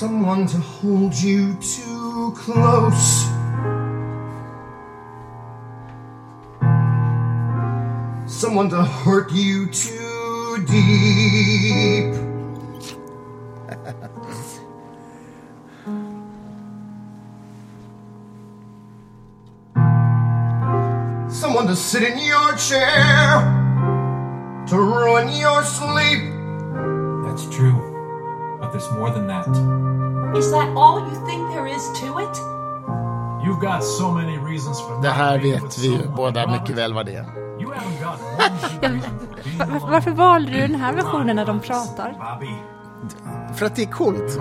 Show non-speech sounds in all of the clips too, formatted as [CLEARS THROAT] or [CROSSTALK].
Someone to hold you too close. Someone to hurt you too deep. [LAUGHS] Someone to sit in your chair to ruin your sleep. There's more than that. Is that all you think there is to it? You've got so many reasons for Det här vet vi ju båda mycket väl vad det är. Varför valde du den här versionen när de pratar? För att det är coolt.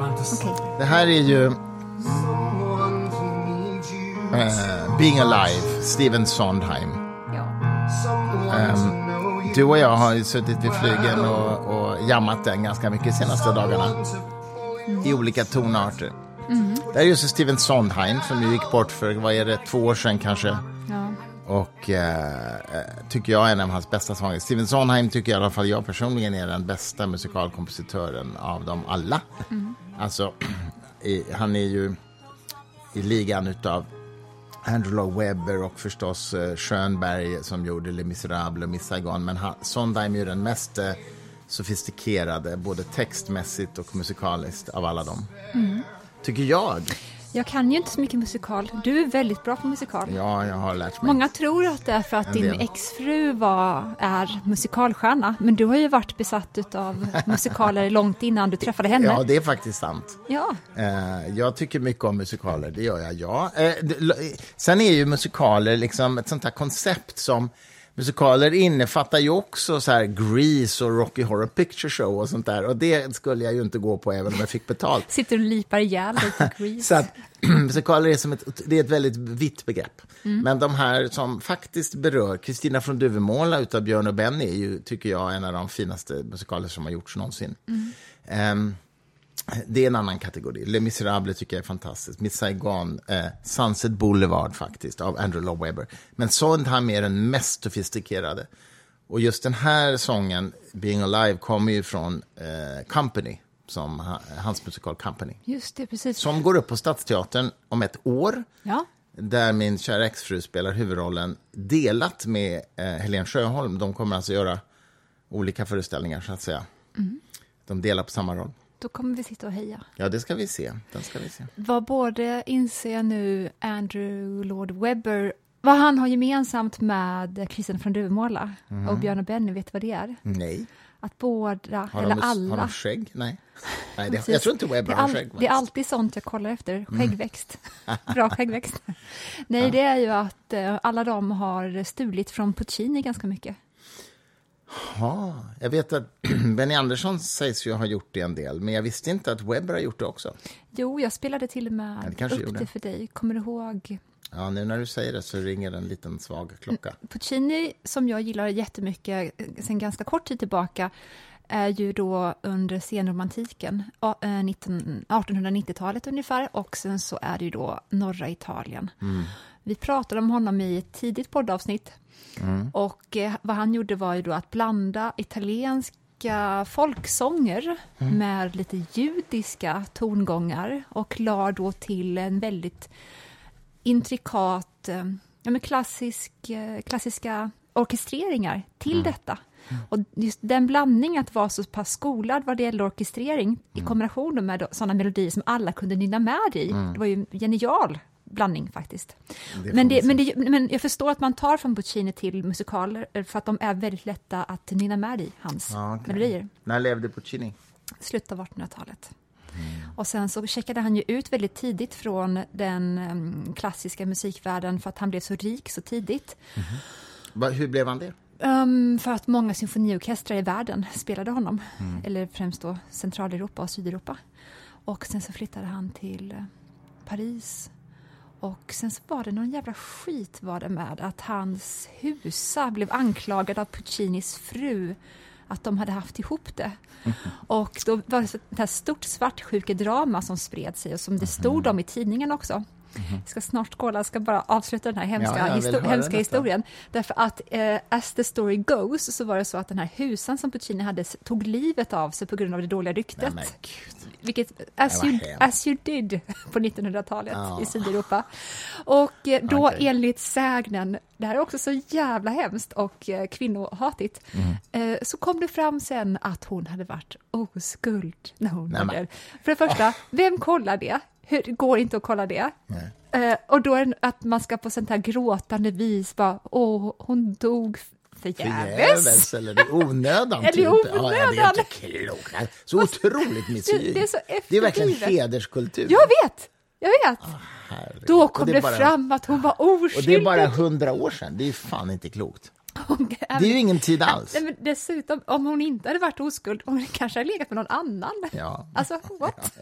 Det här är ju eh, Being Alive, Steven Sondheim. Ja. You. Du och jag har ju suttit vid flygen och, jammat den ganska mycket de senaste dagarna. I olika tonarter. Det här är just Steven Sondheim som ju gick bort för, vad är det, två år sedan kanske. ja. Och eh, eh, tycker jag är en av hans bästa sånger. Steven Sondheim tycker i alla fall jag personligen är den bästa musikalkompositören av dem alla. Alltså, [CLEARS THROAT] i, han är ju i ligan utav Andrew Lloyd Webber och förstås eh, Schönberg som gjorde Les Misérables och Miss Saigon. Men han, Sondheim är ju den mest eh, sofistikerade, både textmässigt och musikaliskt av alla dem. Tycker jag. Jag kan ju inte så mycket musikal. Du är väldigt bra på musikal. Ja, jag har lärt mig. Många tror att det är för att din exfru var, är musikalstjärna, men du har ju varit besatt av musikaler [LAUGHS] långt innan du träffade henne. Ja, det är faktiskt sant. Ja. Eh, jag tycker mycket om musikaler, det gör jag, ja. Eh, sen är ju musikaler liksom ett sånt här koncept som Musikaler innefattar ju också så här Grease och Rocky Horror Picture Show och sånt där. Och det skulle jag ju inte gå på även om jag fick betalt. [LAUGHS] Sitter och lipar ihjäl dig på Grease. Så att [CLEARS THROAT] musikaler är, som ett, det är ett väldigt vitt begrepp. Men de här som faktiskt berör, Kristina från Duvemåla utav Björn och Benny är ju, tycker jag, en av de finaste musikaler som har gjorts någonsin. Ehm, det är en annan kategori. Les Misérables tycker jag är fantastiskt. Miss Saigon, eh, Sunset Boulevard faktiskt, av Andrew Lloyd Webber. Men Sondheim är den mest sofistikerade. Och just den här sången, Being Alive, kommer ju från eh, Company, som ha, hans musikal Company. Just det, precis. Som går upp på Stadsteatern om ett år. Ja. Där min kära exfru spelar huvudrollen delat med eh, Helene Sjöholm. De kommer alltså göra olika föreställningar, så att säga. De delar på samma roll. Då kommer vi sitta och heja. Ja, det ska vi se. Den ska vi se. Vad både, inser nu, Andrew Lord Webber, vad han har gemensamt med Kristina från Duvemåla och Björn och Benny, vet du vad det är? Nej. Att båda, Har eller de, alla... har de skägg? Nej. Nej det, [LAUGHS] jag tror inte Webber har skägg. det är alltid sånt jag kollar efter, skäggväxt. [LAUGHS] Bra skäggväxt. Nej, det är ju att eh, alla de har stulit från Puccini ganska mycket. Ja, jag vet att [CLEARS THROAT] Benny Andersson sägs ju ha gjort det en del, men jag visste inte att Webber har gjort det också. Jo, jag spelade till och Ja, med det kanske upp gjorde. det för dig. Kommer du ihåg? Ja, nu när du säger det så ringer en liten svag klocka. Puccini, som jag gillar jättemycket eh, sen ganska kort tid tillbaka, är ju då under senromantiken, a- eh, 19 1890-talet ungefär, och sen så är det ju då norra Italien. Vi pratade om honom i ett tidigt poddavsnitt, och eh, vad han gjorde var ju då att blanda italienska folksånger med lite judiska tongångar och la då till en väldigt intrikat, eh, ja, men klassisk, klassiska orkestreringar till detta. Och just den blandningen att vara så pass skolad vad det gäller orkestrering i kombination då med sådana melodier som alla kunde nynna med i, det var ju en genial blandning faktiskt. får Men, det, men, det, men jag förstår att man tar från Puccini till musikaler eh, för att de är väldigt lätta att nynna med i, hans okej. melodier När levde Puccini? slutet av 1800-talet. Och sen så checkade han ju ut väldigt tidigt från den klassiska musikvärlden för att han blev så rik så tidigt. Va, hur blev han det? Ehm, för att många symfoniorkestrar i världen spelade honom. Eller främst då Centraleuropa och Sydeuropa. Och sen så flyttade han till eh, Paris. Och sen så var det någon jävla skit var det med att hans husa blev anklagad av Puccinis fru att de hade haft ihop det. [LAUGHS] Och då var det ett stort svartsjukedrama som spred sig och som det stod om i tidningen också. Jag ska snart skåla, jag ska bara avsluta den här hemska, Ja, histo- hemska historien. Därför att eh, as the story goes så var det så att den här husan som Puccini hade tog livet av sig på grund av det dåliga ryktet. Nej. Vilket, as, you, as you did [LAUGHS] på 1900-talet Ja. i Sydeuropa. Och eh, då Okej. enligt sägnen, det här är också så jävla hemskt och eh, kvinnohatigt, Mm. eh, så kom det fram sen att hon hade varit oskuld när hon var. För det första, vem kollar det? Hur, det går inte att kolla det. Eh, och då är det att man ska på sånt här gråtande vis bara, åh, hon dog förgäves. Eller i onödan. Eller i typ. Ja, det är onödan. inte klokt. Så otroligt misslyckat. det så Det är verkligen hederskultur. Jag vet, jag vet. Herregud. Då Och kom det det, bara- fram att hon var Och oskyldig. det är bara hundra år sedan. Det är fan inte klokt. Hon- Det är ju ingen tid alls. Men dessutom, om hon inte hade varit oskuld, hon kanske hade legat med någon annan. Ja. Alltså, what?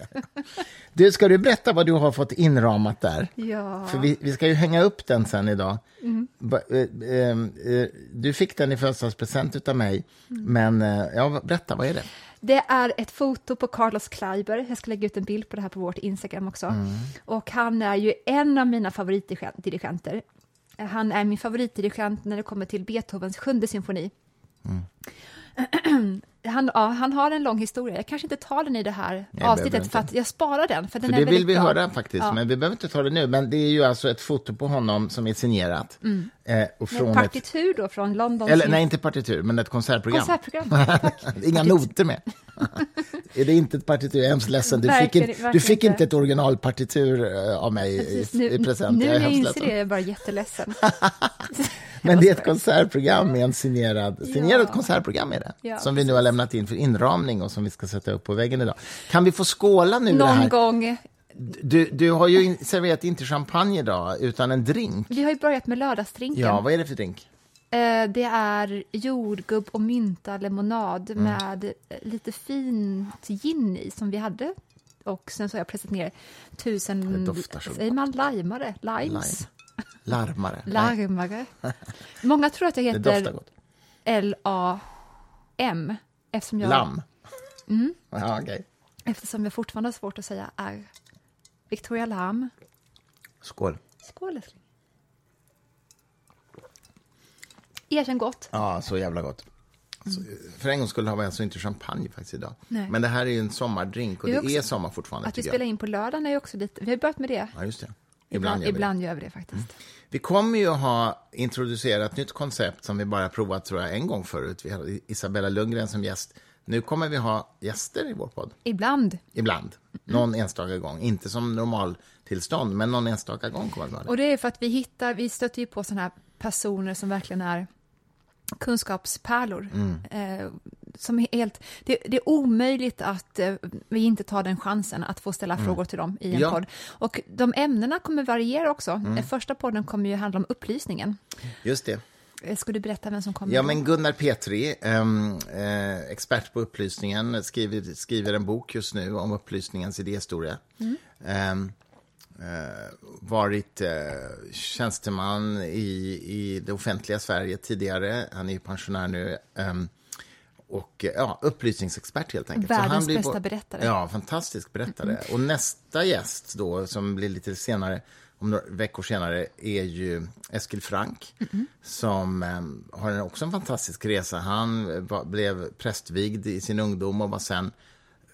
Du, ska du berätta vad du har fått inramat där? Ja. För vi, vi ska ju hänga upp den sen idag. Mm. Eh, eh, eh, Du fick den i födelsedagspresent av mig, Mm. men eh, ja, berätta, vad är det? Det är ett foto på Carlos Kleiber. Jag ska lägga ut en bild på det här på vårt Instagram också. Mm. Och han är ju en av mina favoritdirigenter. Han är min favoritdirigent när det kommer till Beethovens sjunde symfoni. [CLEARS THROAT] Han, ja, han har en lång historia. Jag kanske inte tar den i det här behöver avsnittet för att jag sparar den. För, den För är det vill vi bra. höra faktiskt, Ja. men vi behöver inte ta det nu. Men det är ju alltså ett foto på honom som är signerat. Eh, och från ett, partitur då från London. eller nej, inte partitur, men ett konsertprogram. Konsertprogram. [LAUGHS] Inga noter med. [LAUGHS] är det inte ett partitur? Jag är hemskt ledsen. Du fick, inte, du fick inte. ett originalpartitur eh, av mig Precis, i, nu, i present. nu jag är när jag hemskt inser det är jag bara jätteledsen. [LAUGHS] Men det är ett konsertprogram med en signerad, signerat Ja. konsertprogram är det. Som vi nu har lämnat in för inramning och som vi ska sätta upp på väggen idag. Kan vi få skåla nu Någon gång. Du, du har ju in, serverat inte champagne idag, utan en drink. Vi har ju börjat med lördagsdrinken. Ja, vad är det för drink? Eh, Det är jordgubb och mynta lemonad Mm. med eh, lite fint gin i som vi hade. Och sen så har jag pressat ner tusen... Säger man limare? Limes? Lime. Larmare. [LAUGHS] Larmare. Många tror att jag [LAUGHS] heter. L-A-M. Eftersom jag, Lamm. Mm. Ja, okej. eftersom jag fortfarande har svårt att säga R. Victoria Lam. Skål. Skål älskling. Erkänn gott. Ja, så jävla gott. Så, för en gång skulle har vi alltså inte champagne faktiskt idag. Nej. Men det här är ju en sommardrink och Det är också- är sommar fortfarande. Att vi spelar in på lördagen är ju också lite... Vi har börjat med det. Ja, just det. Ibland, Ibland, gör vi ibland gör vi det faktiskt. Vi kommer ju att ha introducerat ett nytt koncept som vi bara provat tror jag en gång förut. Vi hade Isabella Lundgren som gäst. Nu kommer vi ha gäster i vår podd. Ibland. Ibland. Någon enstaka gång. Inte som normaltillstånd, men någon enstaka gång kommer vi ha det. Och det är för att vi hittar, vi stöter ju på sådana här personer som verkligen är kunskapspärlor. Mm. Eh, som är helt, det, det är omöjligt att eh, vi inte tar den chansen att få ställa frågor till dem i en Mm. Ja. Mm. podd. Och de ämnena kommer variera också. Den första podden kommer ju handla om upplysningen. Just det. Eh, Ska du berätta vem som kommer? Ja, men Gunnar Petri, ehm, eh, expert på upplysningen, skriver, skriver en bok just nu om upplysningens idéhistoria. Ehm, eh, varit eh, tjänsteman i, i det offentliga Sverige tidigare. Han är ju pensionär nu. ehm, och eh, ja, upplysningsexpert helt enkelt. Världens bästa berättare. Ja, fantastisk berättare. Och nästa gäst då, som blir lite senare, om några veckor senare, är ju Eskil Frank, som eh, har också en fantastisk resa. Han eh, var, blev prästvigd i sin ungdom och var sen eh,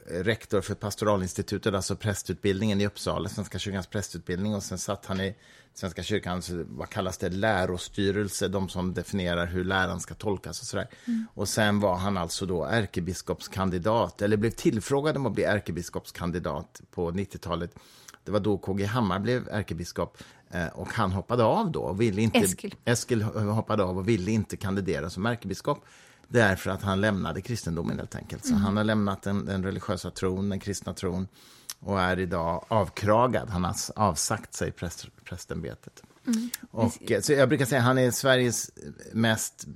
rektor för pastoralinstitutet, alltså prästutbildningen i Uppsala, Svenska kyrkans prästutbildning. Och sen satt han i Svenska kyrkans, vad kallas det, lärostyrelse, de som definierar hur läran ska tolkas och sådär. Och sen var han alltså då ärkebiskopskandidat, eller blev tillfrågad om att bli ärkebiskopskandidat på 90-talet. Det var då KG Hammar blev ärkebiskop eh, och han hoppade av då. Ville inte, Eskil. Eskil hoppade av och ville inte kandidera som ärkebiskop därför att han lämnade kristendomen helt enkelt. Så han har lämnat den, den religiösa tron, den kristna tron och är idag avkragad. Han har avsagt sig präst, prästämbetet. Och, eh, så jag brukar säga att han är Sveriges mest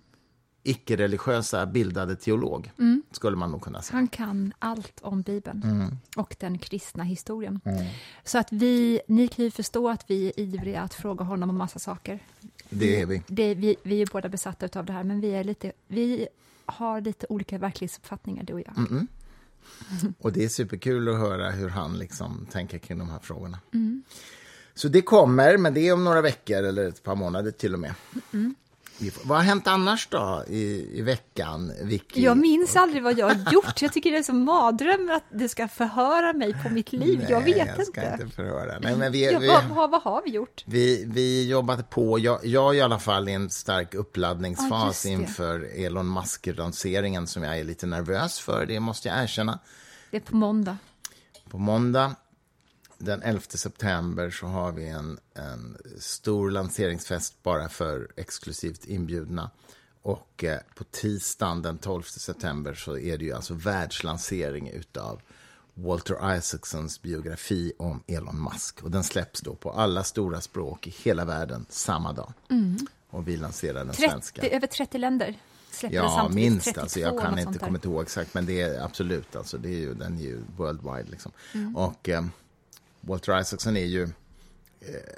icke-religiösa bildade teolog, skulle man nog kunna säga. Han kan allt om Bibeln Mm. och den kristna historien. Så att vi, ni kan ju förstå att vi är ivriga att fråga honom om massa saker. Det är vi. Det, vi, vi är båda besatta av det här, men vi, är lite, vi har lite olika verklighetsuppfattningar, du och jag. Mm. Och det är superkul att höra hur han liksom tänker kring de här frågorna. Så det kommer, men det är om några veckor eller ett par månader till och med. Vi får- Vad har hänt annars då i, i veckan, Vicky? Jag minns aldrig vad jag har gjort. Jag tycker det är som mardröm att du ska förhöra mig på mitt liv. jag Nej, vet jag ska inte. inte förhöra. Nej, men vi, vi, vad, vad, har vi gjort? vi, vi jobbade på, jag, jag i alla fall, i en stark uppladdningsfas det. inför Elon Musk-lanseringen som jag är lite nervös för, det måste jag erkänna. Det är på måndag. På måndag den 11 september så har vi en, en stor lanseringsfest bara för exklusivt inbjudna. Och eh, på tisdagen den 12 september så är det ju alltså världslansering utav Walter Isaacsons biografi om Elon Musk. Och den släpps då på alla stora språk i hela världen samma dag. Och vi lanserar den 30, svenska. över 30 länder släpper den Ja, samtidigt. minst. 32, Alltså, jag kan inte komma ihåg exakt, men det är absolut. Alltså, det är ju, den är ju worldwide. Liksom. Mm. Och eh, Walter Isaacson är ju eh,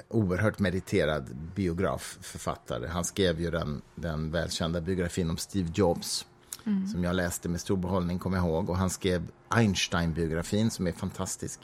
oerhört meriterad biografförfattare. Han skrev ju den, den välkända biografin om Steve Jobs Mm. som jag läste med stor behållning, kommer jag ihåg. Och han skrev Einstein-biografin som är fantastisk.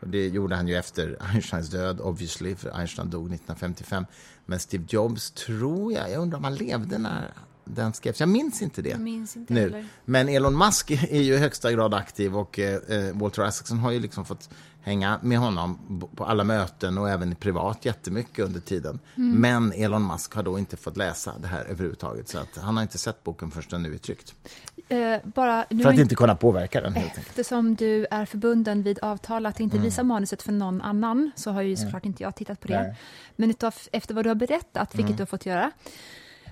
Och det gjorde han ju efter [LAUGHS] Einsteins död, obviously, för Einstein dog 1955. Men Steve Jobs tror jag, jag undrar om han levde när den skrevs. Jag minns inte det. Minns inte nu. heller. Men Elon Musk [LAUGHS] är ju i högsta grad aktiv och eh, Walter Isaacson har ju liksom fått hänga med honom på alla möten och även privat jättemycket under tiden. Mm. Men Elon Musk har då inte fått läsa det här överhuvudtaget så att han har inte sett boken förrän den nu är tryckt. Eh, bara, nu För att inte kunna påverka den helt enkelt. Eftersom du är förbunden vid avtal att inte visa manuset för någon annan så har ju såklart inte jag tittat på det. Nej. Men utav, efter vad du har berättat, vilket du har fått göra,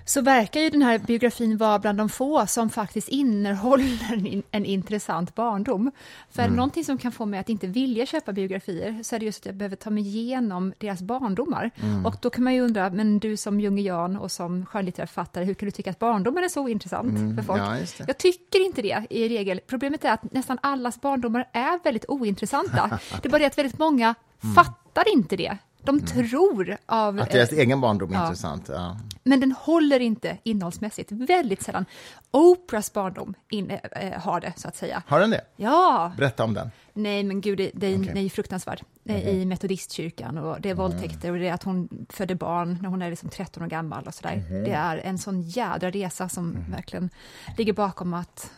så verkar ju den här biografin vara bland de få som faktiskt innehåller en, en intressant barndom. För någonting som kan få mig att inte vilja köpa biografier så är det just att jag behöver ta mig igenom deras barndomar. Och då kan man ju undra, men du som jungian och som skönlitterär författare, hur kan du tycka att barndomen är så intressant för folk? ja. Jag tycker inte det i regel. Problemet är att nästan allas barndomar är väldigt ointressanta. [LAUGHS] det är bara det att väldigt många fattar inte det. De tror av... Att deras eh, egen barndom är ja. intressant. Ja. men den håller inte innehållsmässigt. Väldigt sällan. Oprahs barndom in, eh, har det, så att säga. Har den det? Ja, Berätta om den. nej men gud, det, det. Mhm. det är fruktansvärt. Det är I metodistkyrkan och det är våldtäkter och det är att hon födde barn när hon är liksom 13 år gammal och sådär. Mhm. Det är en sån jädra resa som verkligen ligger bakom att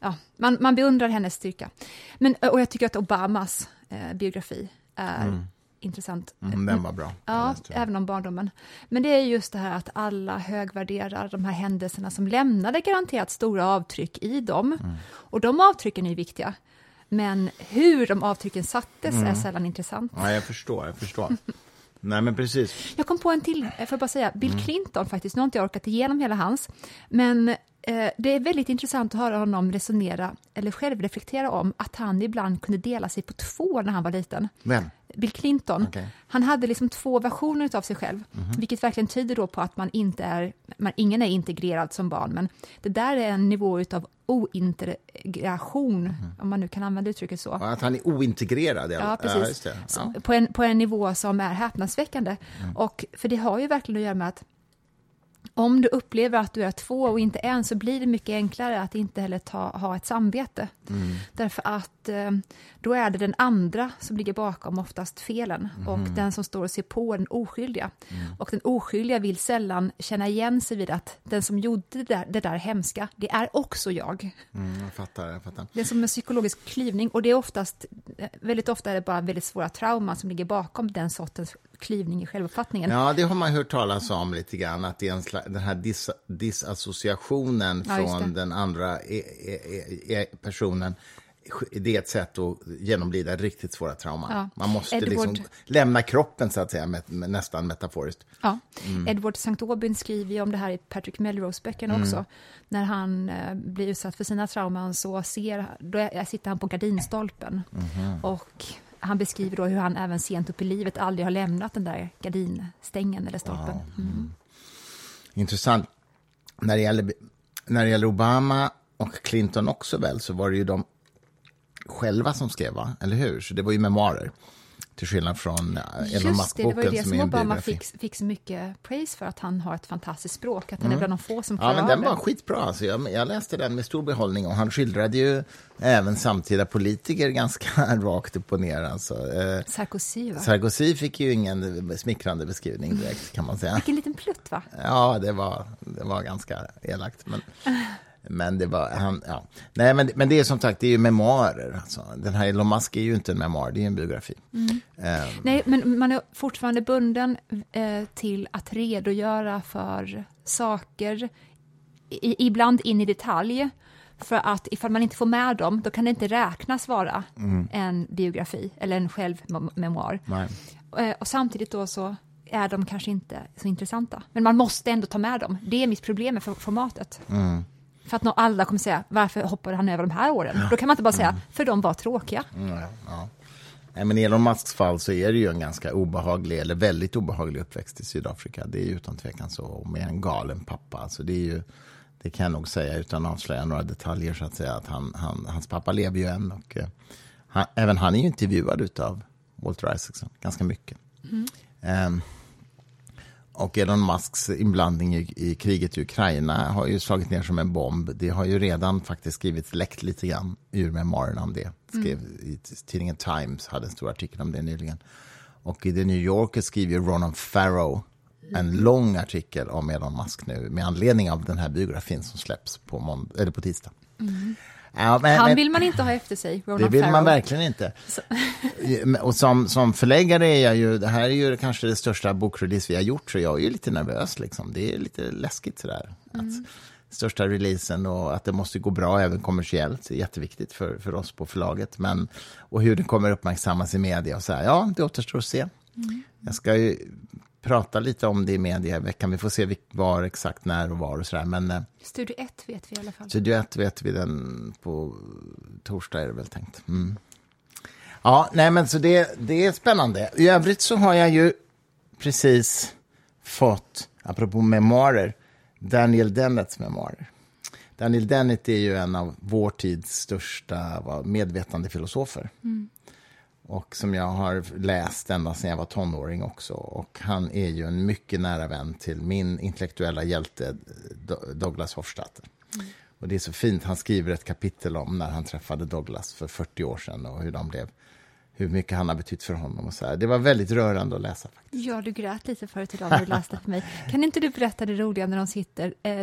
ja, man, man beundrar hennes styrka. Men, och jag tycker att Obamas eh, biografi är intressant. Mm, den var bra. Ja, även om barndomen. Men det är just det här att alla högvärderar de här händelserna som lämnade garanterat stora avtryck i dem. Mm. Och de avtrycken är viktiga. Men hur de avtrycken sattes Mm. är sällan intressant. Ja, jag förstår. Jag förstår. [LAUGHS] Nej, men precis. Jag kom på en till, eh, får jag bara säga, Bill Mm. Clinton faktiskt. Nu har inte jag orkat igenom hela hans. Men eh, det är väldigt intressant att höra honom resonera, eller självreflektera om, att han ibland kunde dela sig på två när han var liten. Men, Bill Clinton. Mhm. han hade liksom två versioner av sig själv, vilket verkligen tyder då på att man inte är, man, ingen är integrerad som barn, men det där är en nivå av ointegration, Mhm. om man nu kan använda uttrycket så. att han är ointegrerad. alla- Ja, precis. Så, Ja. Mm. på, en, på en nivå som är häpnadsväckande. Och, för det har ju verkligen att göra med att om du upplever att du är två och inte en så blir det mycket enklare att inte heller ta, ha ett samvete. Mm. Därför att eh, då är det den andra som ligger bakom oftast felen och Mm. den som står och ser på den oskyldiga. Och den oskyldiga vill sällan känna igen sig vid att den som gjorde det där, det där hemska, det är också jag. Mm, jag fattar. Jag fattar. Det är som en psykologisk klyvning och det är oftast, väldigt ofta är det bara väldigt svåra trauman som ligger bakom den sortens klyvning i självuppfattningen. Ja, det har man hört talas om lite grann, att det är en slags, den här dis, disassociationen Ja, från den andra e, e, e, e, personen. Det är ett sätt att genomlida riktigt svåra trauman. Ja. Man måste Edward- liksom lämna kroppen, så att säga, med, med, nästan metaforiskt. Ja. Mm. Edward St. Aubyn skriver ju om det här i Patrick Melrose-böckerna Mm. också. När han eh, blir utsatt för sina trauman så ser, då är, sitter han på gardinstolpen. Mhm. Och han beskriver då hur han även sent upp i livet aldrig har lämnat den där gardinstängen eller stolpen. Mm. Intressant. När det, gäller, när det gäller Obama och Clinton också väl, så var det ju de själva som skrev, va? eller hur? Så det var ju memoarer. Till skillnad från eh, Elon Just det, det var Musk-boken ju det som är en Obama biografi. fick, fick så mycket praise för, att han har ett fantastiskt språk, att han är bland de få som Mm. Ja, klarar men den det. var skitbra. Alltså, jag, jag läste den med stor behållning och han skildrade ju även samtida politiker ganska [LAUGHS] rakt upp och ner. Alltså, eh, Sarkozy, va? Sarkozy fick ju ingen smickrande beskrivning direkt, kan man säga. Vilken liten plutt, va? Ja, det var, det var ganska elakt. Men, [LAUGHS] men det var... Han, ja. Nej, men, men det är som sagt det är ju memoarer. Alltså. Den här Elon Musk är ju inte en memoar, det är en biografi. Eh, Nej, men man är fortfarande bunden eh, till att redogöra för saker, i, ibland in i detalj. För att ifall man inte får med dem, då kan det inte räknas vara en biografi eller en självmemoar. Eh, och samtidigt då så är de kanske inte så intressanta. Men man måste ändå ta med dem. Det är mitt problem med for- formatet. För att alla kommer säga, varför hoppade han över de här åren? Då kan man inte bara säga, för de var tråkiga. Mm, ja. Nej, men i Elon Musks fall så är det ju en ganska obehaglig, eller väldigt obehaglig uppväxt i Sydafrika. Det är ju utan tvekan så, med en galen pappa. Alltså det är ju, det kan jag nog säga utan att avslöja några detaljer så att säga, att han, han, hans pappa lever ju än och eh, han, även han är ju intervjuad av Walter Isaacson ganska mycket. Ehm, och Elon Musks inblandning i, i kriget i Ukraina har ju slagit ner som en bomb. Det har ju redan faktiskt skrivits läckt lite grann ur memoarerna om det. Skrev i t- tidningen Times, hade en stor artikel om det nyligen. Och i The New Yorker skriver Ronan Farrow en lång artikel om Elon Musk nu med anledning av den här biografin som släpps på, månd- eller på tisdag. Ja, men- Han vill man inte ha efter sig, Ronan det vill man Farrow. verkligen inte. Och som, som förläggare är jag ju, det här är ju kanske det största bokrelease vi har gjort, så jag är ju lite nervös. Liksom. Det är lite läskigt sådär. Att största releasen och att det måste gå bra även kommersiellt är jätteviktigt för, för oss på förlaget. Men, och hur det kommer uppmärksammas i media och så här, ja, det återstår att se. Jag ska ju prata lite om det i media i veckan. Vi får se var, exakt när och var och sådär. Men eh, Studio 1 vet vi i alla fall. Studio 1 vet vi den på torsdag är det väl tänkt. Mm. Ja, nej men så det, det är spännande. I övrigt så har jag ju precis fått, apropå memoarer, Daniel Dennets memoarer. Daniel Dennett är ju en av vår tids största vad, medvetande filosofer. Och som jag har läst ända sedan jag var tonåring också. Och han är ju en mycket nära vän till min intellektuella hjälte Do- Douglas Hofstadter. Och det är så fint, han skriver ett kapitel om när han träffade Douglas för 40 år sedan och hur de blev, hur mycket han har betytt för honom och så här. Det var väldigt rörande att läsa faktiskt. Ja, du grät lite förut idag när du läste för mig. [LAUGHS] Kan inte du berätta det roliga när de sitter, eh,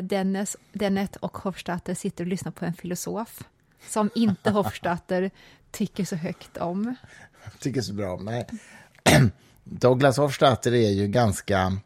Dennis, och Hofstadter sitter och lyssnar på en filosof som inte [LAUGHS] Hofstadter tycker så högt om? [LAUGHS] Tycker så bra om. Nej. [CLEARS THROAT] Douglas Hofstadter är ju ganska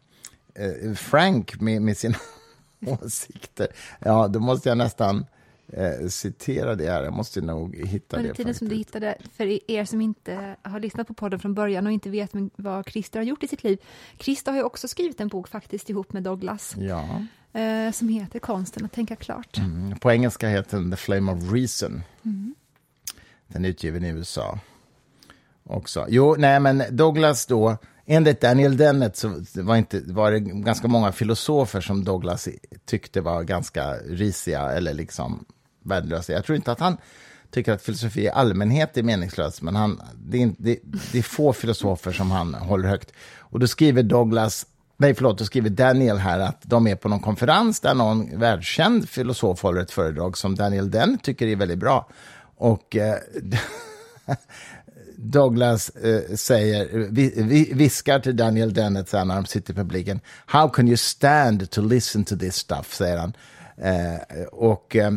eh, frank med, med sina [LAUGHS] åsikter. Ja, då måste jag nästan eh, citera det här. Jag måste nog hitta Under det. tiden som du hittade, för er som inte har lyssnat på podden från början och inte vet vad Christer har gjort i sitt liv. Christer har ju också skrivit en bok faktiskt ihop med Douglas Ja. eh, som heter Konsten att tänka klart. Mm. På engelska heter den The Flame of Reason. Den är utgiven i USA. Också. Jo, nej, men Douglas då, enligt Daniel Dennett så var, inte, var det ganska många filosofer som Douglas tyckte var ganska risiga eller liksom värdelösa. Jag tror inte att han tycker att filosofi i allmänhet är meningslös, men han, det, är, inte- det, det är få filosofer som han håller högt. Och då skriver Douglas Nej, förlåt, då skriver Daniel här att de är på någon konferens där någon världskänd filosof håller ett föredrag som Daniel den tycker är väldigt bra. Och eh, [LAUGHS] Douglas eh, säger, vi, vi, viskar till Daniel Dennett när de sitter i publiken. How can you stand to listen to this stuff, säger han. Eh, och, eh,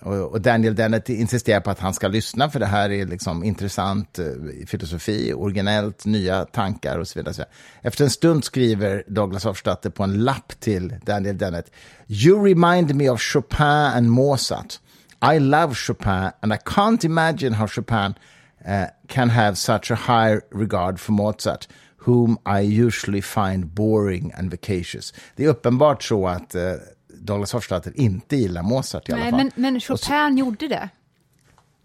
och, Daniel Dennett insisterar på att han ska lyssna, för det här är liksom intressant eh, filosofi, originellt, nya tankar och så vidare. så vidare. Efter en stund skriver Douglas Hofstadter på en lapp till Daniel Dennett. You remind me of Chopin and Mozart. I love Chopin and I can't imagine how Chopin uh, can have such a high regard for Mozart, whom I usually find boring and vacacious. Det är uppenbart så att uh, Douglas Hofstadter inte gillar Mozart i alla Nej, fall. men, men Chopin gjorde det.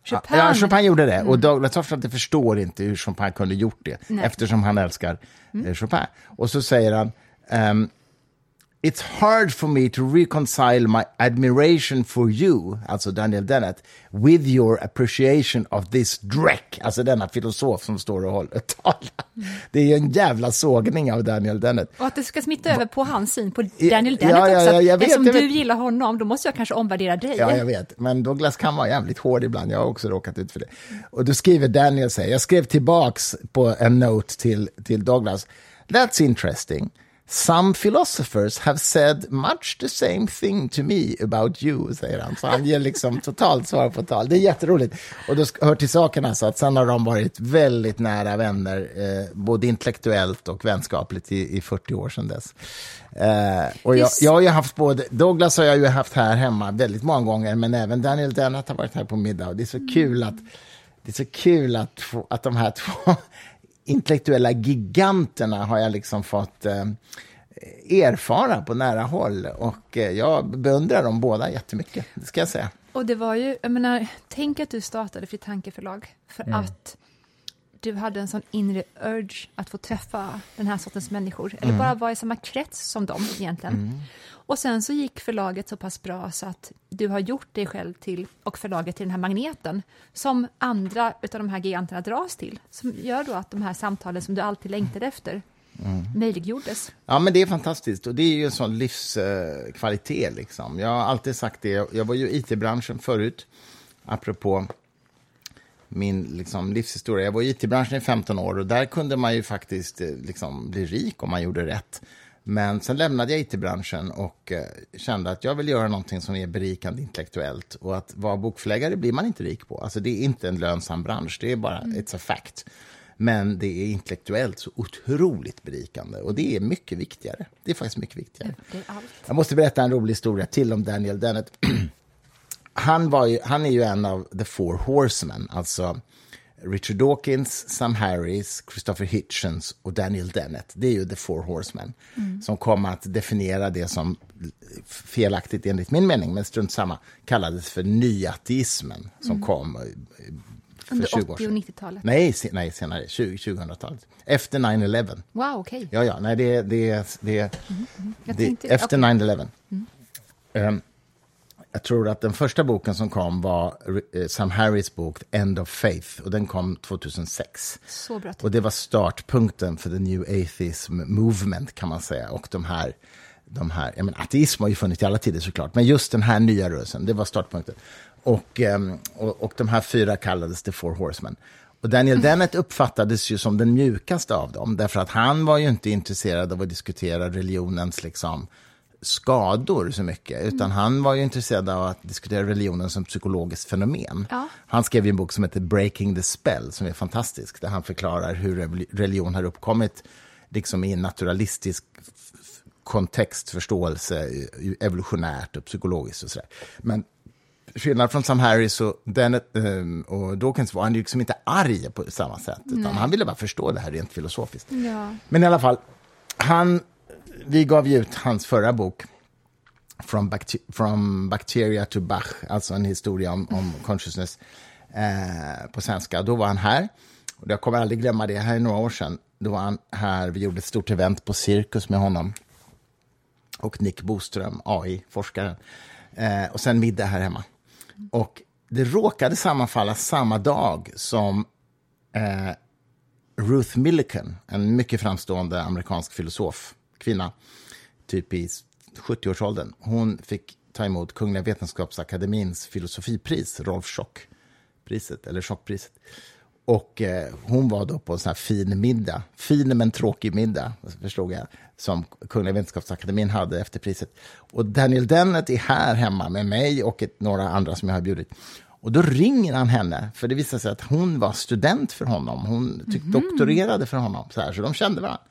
Chopin, Ja, Chopin gjorde det. Och Douglas Hofstadter förstår inte hur Chopin kunde gjort det, Nej. eftersom han älskar eh, Chopin. Och så säger han, ehm, It's hard for me to reconcile my admiration for you, alltså Daniel Dennett, with your appreciation of this dreck, alltså denna filosof som står och håller talar. Det är ju en jävla sågning av Daniel Dennett. Och att det ska smitta över på hans syn på Ja, Daniel ja, Dennett ja, också. ja, jag vet, Eftersom du gillar honom, då måste jag kanske omvärdera dig. Ja, jag vet. Men Douglas kan vara jävligt hård ibland. Jag har också råkat ut för det. Och då skriver Daniel så här, jag skrev tillbaks på en note till, till Douglas. That's interesting. Some philosophers have said much the same thing to me about you, säger han. Så han ger liksom totalt svar på tal. Det är jätteroligt. Och då hör till saken alltså att sen har de varit väldigt nära vänner, eh, både intellektuellt och vänskapligt i, i 40 år sedan dess. Eh, och jag, jag har ju haft både, Douglas har jag ju haft här hemma väldigt många gånger, men även Daniel Dennett har varit här på middag. Och det är så kul att, det är så kul att, att de här [LAUGHS] två intellektuella giganterna har jag liksom fått eh, erfara på nära håll. Och eh, jag beundrar dem båda jättemycket, det ska jag säga. Och det var ju, jag menar, tänk att du startade Fritt Tankeförlag för Mm. att du hade en sån inre urge att få träffa den här sortens människor, Mm. eller bara vara i samma krets som dem egentligen. Och sen så gick förlaget så pass bra så att du har gjort dig själv till, och förlaget till den här magneten, som andra utav de här giganterna dras till, som gör då att de här samtalen som du alltid längtade efter Mm. möjliggjordes. Ja, men det är fantastiskt och det är ju en sån livskvalitet. liksom. Jag har alltid sagt det. Jag- Jag var ju i IT-branschen förut, apropå min liksom, livshistoria. Jag var i IT-branschen i 15 år och där kunde man ju faktiskt eh, liksom, bli rik om man gjorde rätt. Men sen lämnade jag IT-branschen och eh, kände att jag vill göra någonting som är berikande intellektuellt. Och att vara bokförläggare blir man inte rik på. Alltså det är inte en lönsam bransch, det är bara, it's a fact. Men det är intellektuellt så otroligt berikande och det är mycket viktigare. Det är faktiskt mycket viktigare. Jag måste berätta en rolig historia till om Daniel Dennett. [CLEARS THROAT] Han, var ju, han är ju en av the four horsemen, alltså Richard Dawkins, Sam Harris, Christopher Hitchens och Daniel Dennett. Det är ju the four horsemen som kom att definiera det som felaktigt enligt min mening, men strunt samma, kallades för nyateismen som kom eh, för Under 20 år 80 och sedan. 90-talet. Nej, se, nej senare, 20, 2000-talet. Efter 9-11. Wow, okej. Ja, ja, nej, det, det, det, Jag det, tänkte- efter okej. 9-11. Ehm, jag tror att den första boken som kom var eh, Sam Harris bok End of Faith och den kom 2006. Så bra. Och det var startpunkten för the new atheism movement kan man säga. Och de här, de här jag menar, ateism har ju funnits i alla tider såklart, men just den här nya rörelsen, det var startpunkten. Och, ehm, och, och de här fyra kallades the four horsemen. Och Daniel Dennett uppfattades ju som den mjukaste av dem, därför att han var ju inte intresserad av att diskutera religionens liksom, skador så mycket, utan han var ju intresserad av att diskutera religionen som psykologiskt fenomen. Ja. Han skrev ju en bok som heter Breaking the Spell, som är fantastisk, där han förklarar hur religion har uppkommit liksom i en naturalistisk f- f- kontext, förståelse, i- evolutionärt och psykologiskt och sådär. Men skillnad från Sam Harris och, Dennett, ehm, och Dawkins var han ju liksom inte arg på samma sätt, utan han ville bara förstå det här rent filosofiskt. Ja. Men i alla fall, han, vi gav ju ut hans förra bok, From, Bacter From Bacteria to Bach, alltså en historia om, om consciousness eh, på svenska. Då var han här, och jag kommer aldrig glömma det, här är några år sedan. Då var han här, vi gjorde ett stort event på Cirkus med honom och Nick Boström, AI-forskaren. Eh, och sen middag här hemma. Och det råkade sammanfalla samma dag som eh, Ruth Millikan, en mycket framstående amerikansk filosof, kvinna, typ i 70-årsåldern. Hon fick ta emot Kungliga Vetenskapsakademins filosofipris, Rolf Schock-priset, eller Schockpriset. Och eh, hon var då på en sån här fin middag, fin men tråkig middag, förstod jag, som Kungliga Vetenskapsakademien hade efter priset. Och Daniel Dennett är här hemma med mig och ett, några andra som jag har bjudit. Och då ringer han henne, för det visade sig att hon var student för honom. Hon tyck, doktorerade för honom, så, här, så de kände varandra.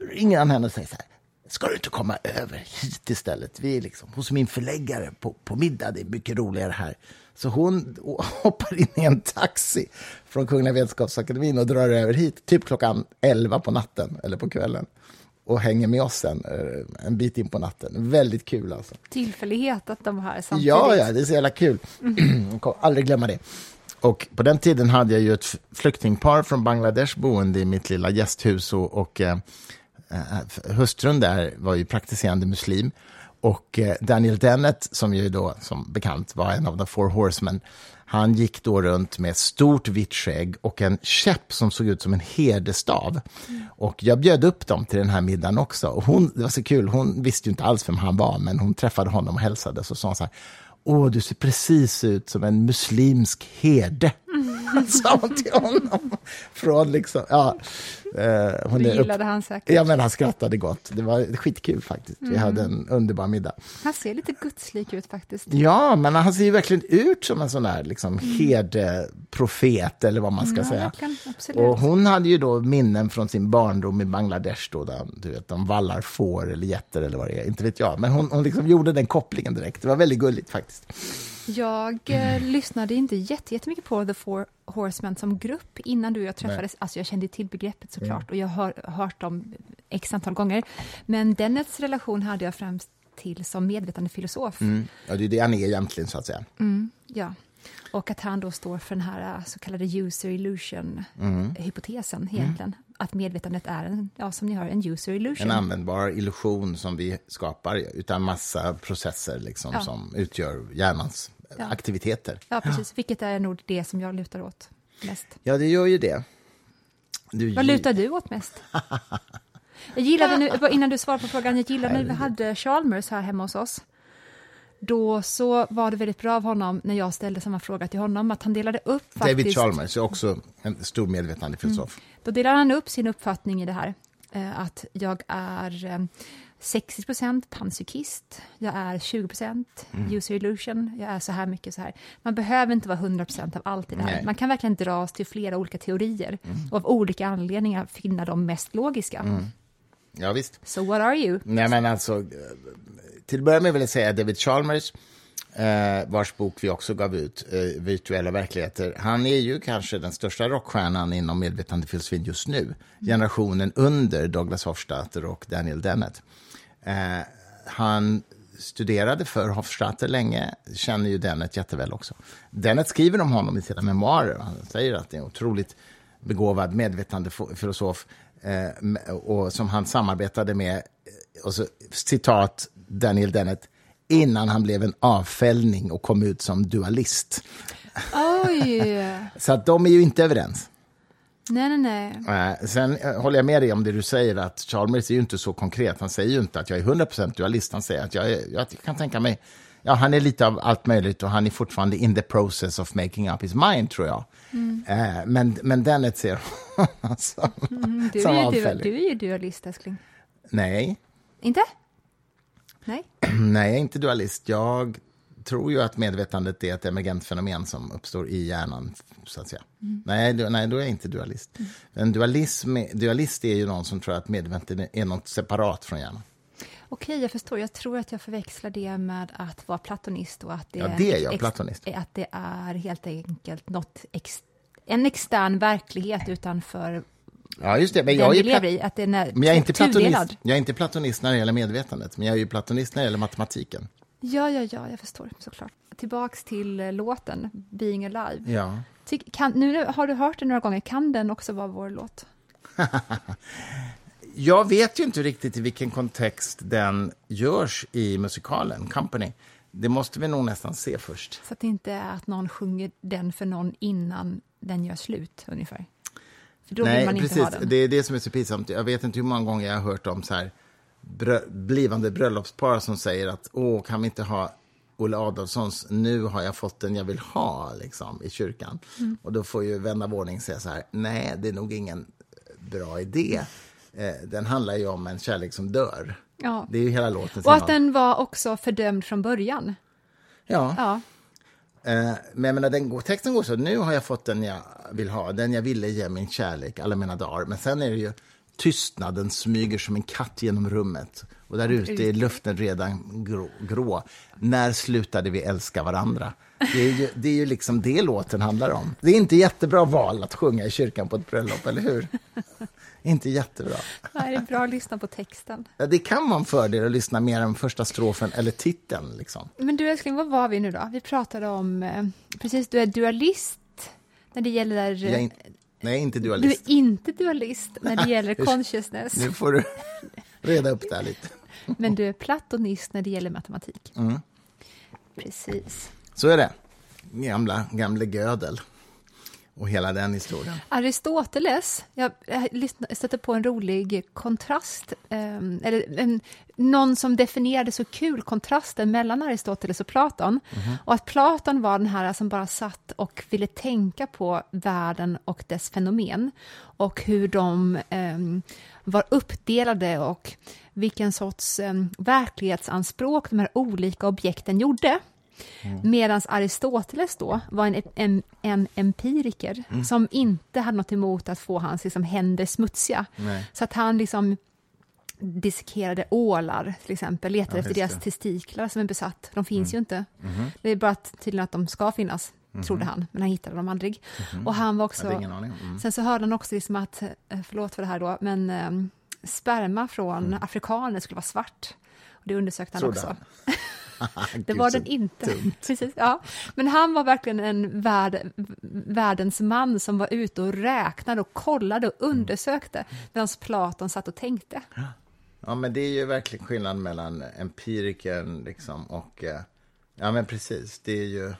Då ringer han henne och säger så här, ska du inte komma över hit istället? Vi är liksom hos min förläggare på, på middag, det är mycket roligare här. Så hon [LAUGHS] hoppar in i en taxi från Kungliga Vetenskapsakademin och drar över hit, typ klockan 11 på natten, eller på kvällen. Och hänger med oss sen, eh, en bit in på natten. Väldigt kul alltså. Tillfällighet att de här samtidigt. Ja, ja, det är så jävla kul. [CLEARS THROAT] Jag kommer aldrig glömma det. Och på den tiden hade jag ju ett flyktingpar från Bangladesh boende i mitt lilla gästhus och, och Eh, Eh, hustrun där var ju praktiserande muslim. Och eh, Daniel Dennett, som ju då som bekant var en av the Four Horsemen, han gick då runt med stort vitt skägg och en käpp som såg ut som en herdestav. Och jag bjöd upp dem till den här middagen också. Och hon, det var så kul, hon visste ju inte alls vem han var, men hon träffade honom och hälsade. Så sa hon så här, åh, du ser precis ut som en muslimsk herde. [LAUGHS] sa hon till honom. Från liksom, ja. Eh, hon Det gillade han säkert. Ja, men han skrattade gott. Det var skitkul faktiskt. Vi hade en underbar middag. Han ser lite gudslik ut faktiskt. Ja, men han ser ju verkligen ut som en sån där liksom, herdeprofet, eller vad man ska Ja, säga. Och hon hade ju då minnen från sin barndom i Bangladesh, då, där du vet, de vallar får eller getter eller vad det är, inte vet jag. Men hon, hon liksom gjorde den kopplingen direkt. Det var väldigt gulligt faktiskt. Jag eh, lyssnade inte jätte- jättemycket på The Four Horsemen som grupp innan du och jag träffades. Alltså jag kände till begreppet såklart och jag har hört dem x antal gånger. Men Dennets relation hade jag främst till som medvetande filosof. Mm. Ja, det är det han är egentligen, så att säga. Ja. Och att han då står för den här eh, så kallade user illusion-hypotesen egentligen. Att medvetandet är en, ja, som ni hör, en user illusion. En användbar illusion som vi skapar utan massa processer liksom, Ja. som utgör hjärnans Ja. aktiviteter. Ja, precis. Vilket är nog det som jag lutar åt mest. Ja, det gör ju det. Du, Vad lutar du åt mest? Jag gillade nu, [LAUGHS] innan du svarar på frågan, jag gillade när vi hade Chalmers här hemma hos oss. Då så var det väldigt bra av honom när jag ställde samma fråga till honom, att han delade upp faktiskt... David Chalmers är också en stor medvetande filosof. Då delade han upp sin uppfattning i det här. Eh, att jag är eh, 60% panpsykist, jag är 20 user illusion, jag är så här mycket så här. Man behöver inte vara 100% av allt i det här. Nej. Man kan verkligen dras till flera olika teorier och av olika anledningar finna de mest logiska. Ja, visst. So what are you? Nej, men alltså, till att börja med vill jag säga David Chalmers, eh, vars bok vi också gav ut, eh, Virtuella verkligheter. Han är ju kanske den största rockstjärnan inom medvetandefilosofin just nu. Generationen under Douglas Hofstadter och Daniel Dennett. Eh, han studerade för Hofstadter länge, känner ju Dennett jätteväl också. Dennett skriver om honom i sina memoarer. Han säger att det är en otroligt begåvad medvetandefilosof eh, och som han samarbetade med, eh, och så, citat Daniel Dennett, innan han blev en avfällning och kom ut som dualist. [LAUGHS] Så att de är ju inte överens. Nej, nej, nej. Sen eh, håller jag med dig om det du säger, att Chalmers är ju inte så konkret. Han säger ju inte att jag är 100% dualist, han säger att jag, är, jag kan tänka mig... Ja, han är lite av allt möjligt och han är fortfarande in the process of making up his mind, tror jag. Eh, men, men Dennett ser honom [LAUGHS] som, Du som är, avfällig. du är ju dualist, älskling. Nej, Inte? Nej? [CLEARS THROAT] nej, jag är inte dualist. Jag tror ju att medvetandet är ett emergent fenomen som uppstår i hjärnan. Så att säga. Nej, du, nej, då är jag inte dualist. En dualism, dualist är ju någon som tror att medvetandet är något separat från hjärnan. Okej, jag förstår. Jag tror att jag förväxlar det med att vara platonist och att det, Ja, det är jag, platonist. Att det är helt enkelt något ex, en extern verklighet utanför Ja, just det. Men jag är, lever pla- i. Att den är men jag är inte tudelad. platonist. Jag är inte platonist när det gäller medvetandet, men jag är ju platonist när det gäller matematiken. Ja, ja, ja, jag förstår såklart. Tillbaks till eh, låten Being Alive. Ja. Ty, kan, nu har du hört den några gånger, kan den också vara vår låt? [LAUGHS] Jag vet ju inte riktigt i vilken kontext den görs i musikalen Company. Det måste vi nog nästan se först. Så att det inte är att någon sjunger den för någon innan den gör slut, ungefär. För då vill man inte precis. ha den. Det är det som är så pinsamt. Jag vet inte hur många gånger jag har hört om så här brö- blivande bröllopspar som säger att åh, kan vi inte ha Olle Adolfssons Nu har jag fått den jag vill ha liksom, i kyrkan. Mm. Och då får ju vän av ordning säga så här, nej, det är nog ingen bra idé. Eh, den handlar ju om en kärlek som dör. Ja. Det är ju hela låten. Och att den var också fördömd från början. Ja. Ja, Eh, men jag menar, den texten går så, nu har jag fått den jag vill ha, den jag ville ge min kärlek alla mina dagar. Men sen är det ju tystnaden smyger som en katt genom rummet. Och där ute är luften redan grå. grå. När slutade vi älska varandra? Det är, ju, det är ju liksom det låten handlar om. Det är inte jättebra val att sjunga i kyrkan på ett bröllop, eller hur? [LAUGHS] inte jättebra. Nej, det är bra att lyssna på texten. Ja, det kan vara en fördel att lyssna mer än första strofen eller titeln. Liksom. Men du älskling, vad var vi nu då? Vi pratade om, eh, precis, du är dualist när det gäller... Jag är in- Nej, inte Du är dualist. inte dualist när det gäller consciousness, Nu får du reda upp det här lite. men du är platonist när det gäller matematik. Mm. Precis. Så är det. Gamla, gamle Gödel och hela den historien. Aristoteles, jag, stötte på en rolig kontrast, eh, eller en, någon som definierade så kul kontrasten mellan Aristoteles och Platon. Och att Platon var den här som bara satt och ville tänka på världen och dess fenomen och hur de eh, var uppdelade och vilken sorts eh, verklighetsanspråk de här olika objekten gjorde. Medan Aristoteles då var en, en, en empiriker som inte hade något emot att få hans liksom, händer smutsiga. Nej. Så att han liksom dissekerade ålar till exempel, letade Ja, efter deras det. Mm. testiklar som är besatt. De finns ju inte. Det är bara att, tydligen att de ska finnas, trodde han, men han hittade dem aldrig. Och han var också... Mm. Sen så hörde han också liksom att, eh, förlåt för det här då, men eh, sperma från afrikaner skulle vara svart. Och det undersökte han Trodde också. [LAUGHS] [LAUGHS] Det var den inte. [LAUGHS] Precis, ja. Men han var verkligen en värld, världens man som var ute och räknade och kollade och undersökte medan Platon satt och tänkte. Ja, men det är ju verkligen skillnad mellan empirikern liksom och... eh, Ja, men precis. Det är ju,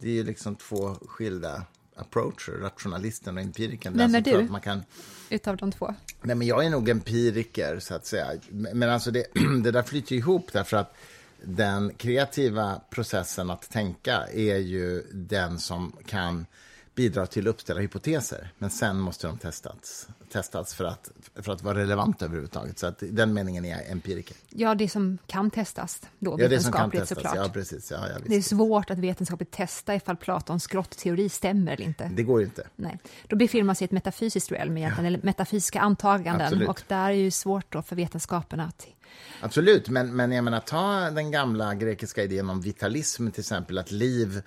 det är ju liksom två skilda approacher, rationalisten och empirikern. Vem Den är du? Man kan, Utav de två. nej, men jag är nog empiriker, så att säga. Men men alltså det, [CLEARS THROAT] det där flyter ihop därför att den kreativa processen att tänka är ju den som kan bidra till att uppställa hypoteser. Men sen måste de testats, testats för, att, för att vara relevanta överhuvudtaget. Så att i den meningen är jag empiriker. Ja, det som kan testas då, Ja, det vetenskapligt testas. såklart. Ja, precis. Ja, ja. Det är svårt att vetenskapligt testa ifall Platons grottteori stämmer eller inte. Det går inte. Nej. Då befinner man sig i ett metafysiskt realm egentligen, eller metafysiska antaganden. Absolut. Och där är ju svårt då för vetenskapen att... Absolut, men, men jag menar, ta den gamla grekiska idén om vitalism till exempel, att liv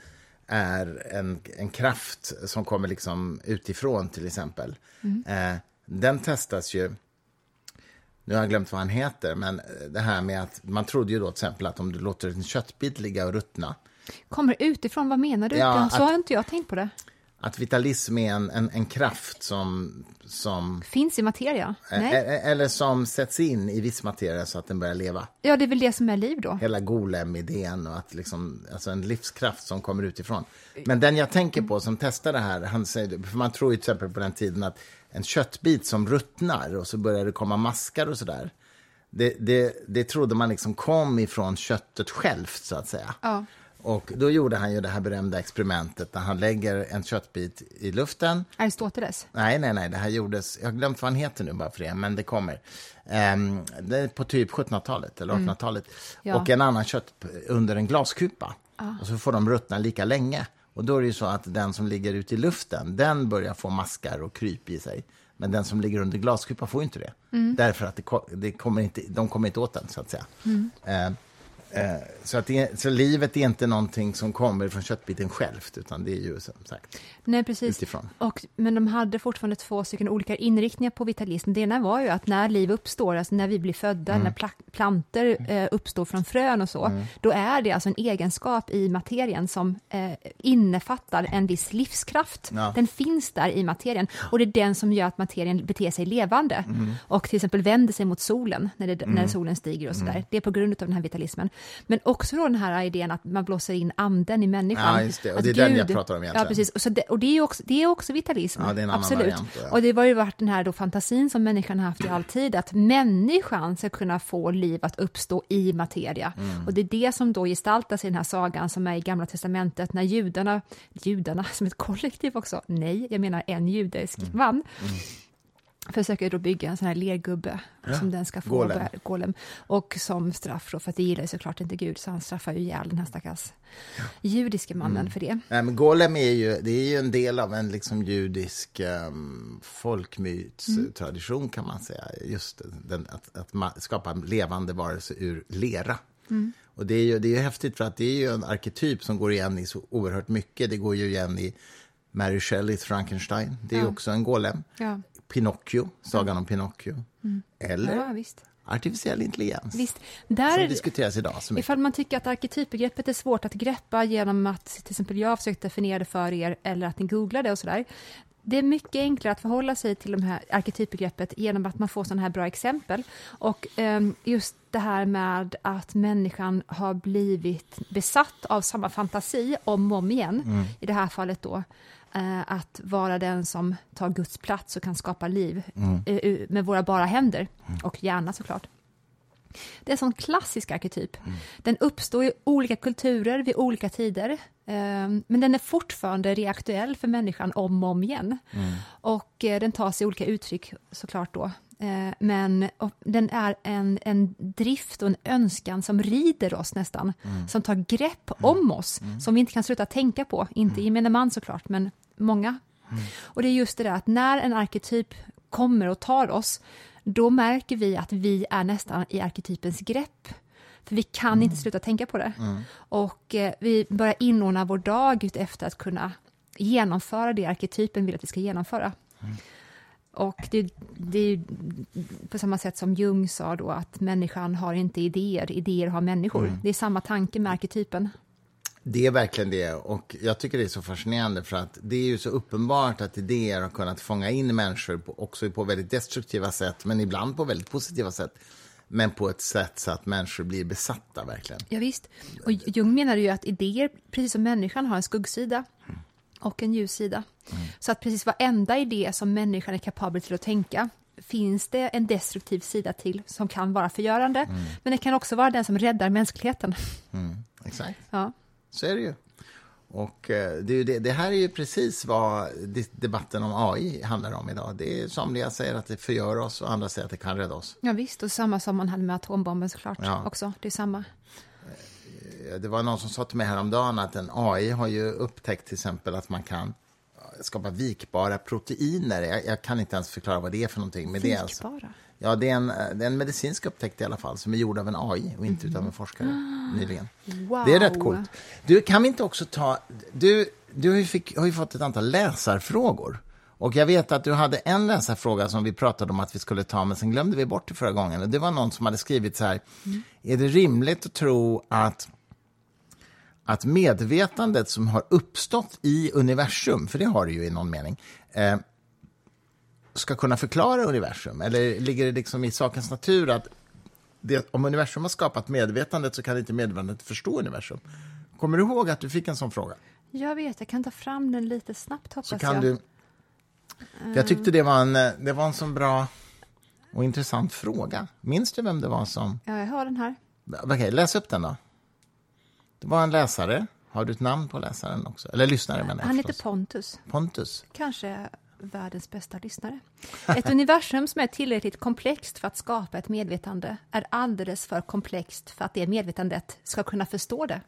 är en, en kraft som kommer liksom utifrån till exempel. Eh, den testas ju, nu har jag glömt vad han heter, men det här med att man trodde ju då till exempel att om du låter en köttbit ligga och ruttna, Kommer utifrån, vad menar du? Ja, så att- har inte jag tänkt på det. Att vitalism är en, en, en kraft som, som Finns i materia? Nej. eh, eller som sätts in i viss materia så att den börjar leva. Ja, det är väl det som är liv då. hela Golem-idén och att liksom, alltså en livskraft som kommer utifrån. Men den jag tänker på som testar det här, han säger, för man tror ju till exempel på den tiden att en köttbit som ruttnar och så börjar det komma maskar och sådär. Det, det, det trodde man liksom kom ifrån köttet självt så att säga. Ja. Och då gjorde han ju det här berömda experimentet där han lägger en köttbit i luften Aristoteles. Nej, nej, nej, det här gjordes, jag har glömt vad han heter nu bara för det, men det kommer. Ehm, det är på typ 1700-talet eller 1800-talet. Ja. Och en annan kött under en glaskupa. Och så får de ruttna lika länge. Och då är det ju så att den som ligger ute i luften, den börjar få maskar och kryp i sig. Men den som ligger under glaskupa får inte det. Därför att det, det kommer inte, de kommer inte åt den, så att säga. Ehm, eh, så, att det, så livet är inte någonting som kommer från köttbiten självt, utan det är ju som sagt Nej, precis. utifrån. Och, men de hade fortfarande två stycken olika inriktningar på vitalism. Det ena var ju att när liv uppstår, alltså när vi blir födda, Mm. när pla- planter eh, uppstår från frön och så, då är det alltså en egenskap i materien som eh, innefattar en viss livskraft. Ja. Den finns där i materien och det är den som gör att materien beter sig levande Mm. och till exempel vänder sig mot solen när, det, när solen stiger och sådär. Mm. Det är på grund av den här vitalismen. Men också då den här idén att man blåser in anden i människan. Ja, just det. Och Att det är den jag pratar om egentligen. Ja, precis. Och, så det, och det är också, det är också vitalism. Ja, det är en annan Absolut. variant då, ja. Och det var ju varit den här då fantasin som människan har haft i all tid, att människan ska kunna få liv att uppstå i materia. Mm. Och det är det som då gestaltas i den här sagan som är i Gamla Testamentet, när judarna, judarna [LAUGHS] som ett kollektiv också, nej, jag menar en judisk Mm. man, försöker då bygga en sån här lergubbe som den ska få golem. golem. Och som straff då, för att det gillar ju såklart inte Gud, så han straffar ju ihjäl den här stackars judiske mannen Mm. för det. Nej, men Golem är ju, det är ju en del av en liksom judisk um, folkmytstradition kan man säga. Just den, att, att ma- skapa levande varelse ur lera. Och det är ju det är ju häftigt för att det är ju en arketyp som går igen i så oerhört mycket. Det går ju igen i Mary Shelleys Frankenstein. Det är Ja. också en golem. Ja, Pinocchio, sagan om Pinocchio. Eller ja visst. artificiell intelligens. visst. Som Där, diskuteras idag så mycket. Ifall man tycker att arketypbegreppet är svårt att greppa genom att till exempel jag har försökt definiera det för er eller att ni googlar det och sådär. det är mycket enklare att förhålla sig till de här arketypbegreppet genom att man får sådana här bra exempel. Och ehm, just det här med att människan har blivit besatt av samma fantasi om och om igen, i det här fallet då, att vara den som tar Guds plats och kan skapa liv eh, med våra bara händer, och hjärna såklart. Det är en sån klassisk arketyp. Den uppstår i olika kulturer vid olika tider. eh, Men den är fortfarande reaktuell för människan om och om igen. Och eh, den tar sig olika uttryck såklart då. Eh, Men den är en, en drift och en önskan som rider oss nästan. Som tar grepp om oss, som vi inte kan sluta tänka på. Inte gemene man såklart, men många. Och det är just det där att när en arketyp kommer och tar oss, då märker vi att vi är nästan i arketypens grepp. För vi kan inte sluta tänka på det. Och eh, vi börjar inordna vår dag efter att kunna genomföra det arketypen vill att vi ska genomföra. Och det, det är på samma sätt som Jung sa då att människan har inte idéer, idéer har människor. Det är samma tanke med arketypen. Det är verkligen det. Och jag tycker det är så fascinerande för att det är ju så uppenbart att idéer har kunnat fånga in människor på, också på väldigt destruktiva sätt, men ibland på väldigt positiva sätt. Men på ett sätt så att människor blir besatta verkligen. Ja, visst. Och Jung menade ju att idéer, precis som människan, har en skuggsida och en ljussida. Så att precis varenda idé som människan är kapabel till att tänka finns det en destruktiv sida till som kan vara förgörande, men det kan också vara den som räddar mänskligheten. Exakt, [LAUGHS] Ja. så är det ju. Och eh, det, det, det här är ju precis vad debatten om AI handlar om idag. Det är somliga säger att det förgör oss och andra säger att det kan rädda oss. ja, visst. Och samma som man hade med atombomben såklart Ja. också. Det är samma. Det var någon som sa till mig häromdagen att en AI har ju upptäckt till exempel att man kan skapa vikbara proteiner. Jag, jag kan inte ens förklara vad det är för någonting. Men det är alltså, Vikbara. ja, det är, en, det är en medicinsk upptäckt i alla fall som är gjord av en AI och inte utav en forskare nyligen. Wow. Det är rätt coolt. Du, kan vi inte också ta... Du, du har, ju fick, har ju fått ett antal läsarfrågor. Och jag vet att du hade en läsarfråga som vi pratade om att vi skulle ta, men sen glömde vi bort det förra gången. Och det var någon som hade skrivit så här. Är det rimligt att tro att att medvetandet som har uppstått i universum, för det har det ju i någon mening, eh, ska kunna förklara universum? Eller ligger det liksom i sakens natur att det, om universum har skapat medvetandet så kan inte medvetandet förstå universum? Kommer du ihåg att du fick en sån fråga? Jag vet, jag kan ta fram den lite snabbt hoppas Så kan jag. du... Jag tyckte det var, en, eh, det var en så bra och intressant fråga. Minns du vem det var som... Ja, jag har den här. Okej, läs upp den då. Det var en läsare. Har du ett namn på läsaren också? Eller lyssnare menar jag Han heter. Pontus. Pontus. Kanske världens bästa lyssnare. Ett universum som är tillräckligt komplext för att skapa ett medvetande är alldeles för komplext för att det medvetandet ska kunna förstå det.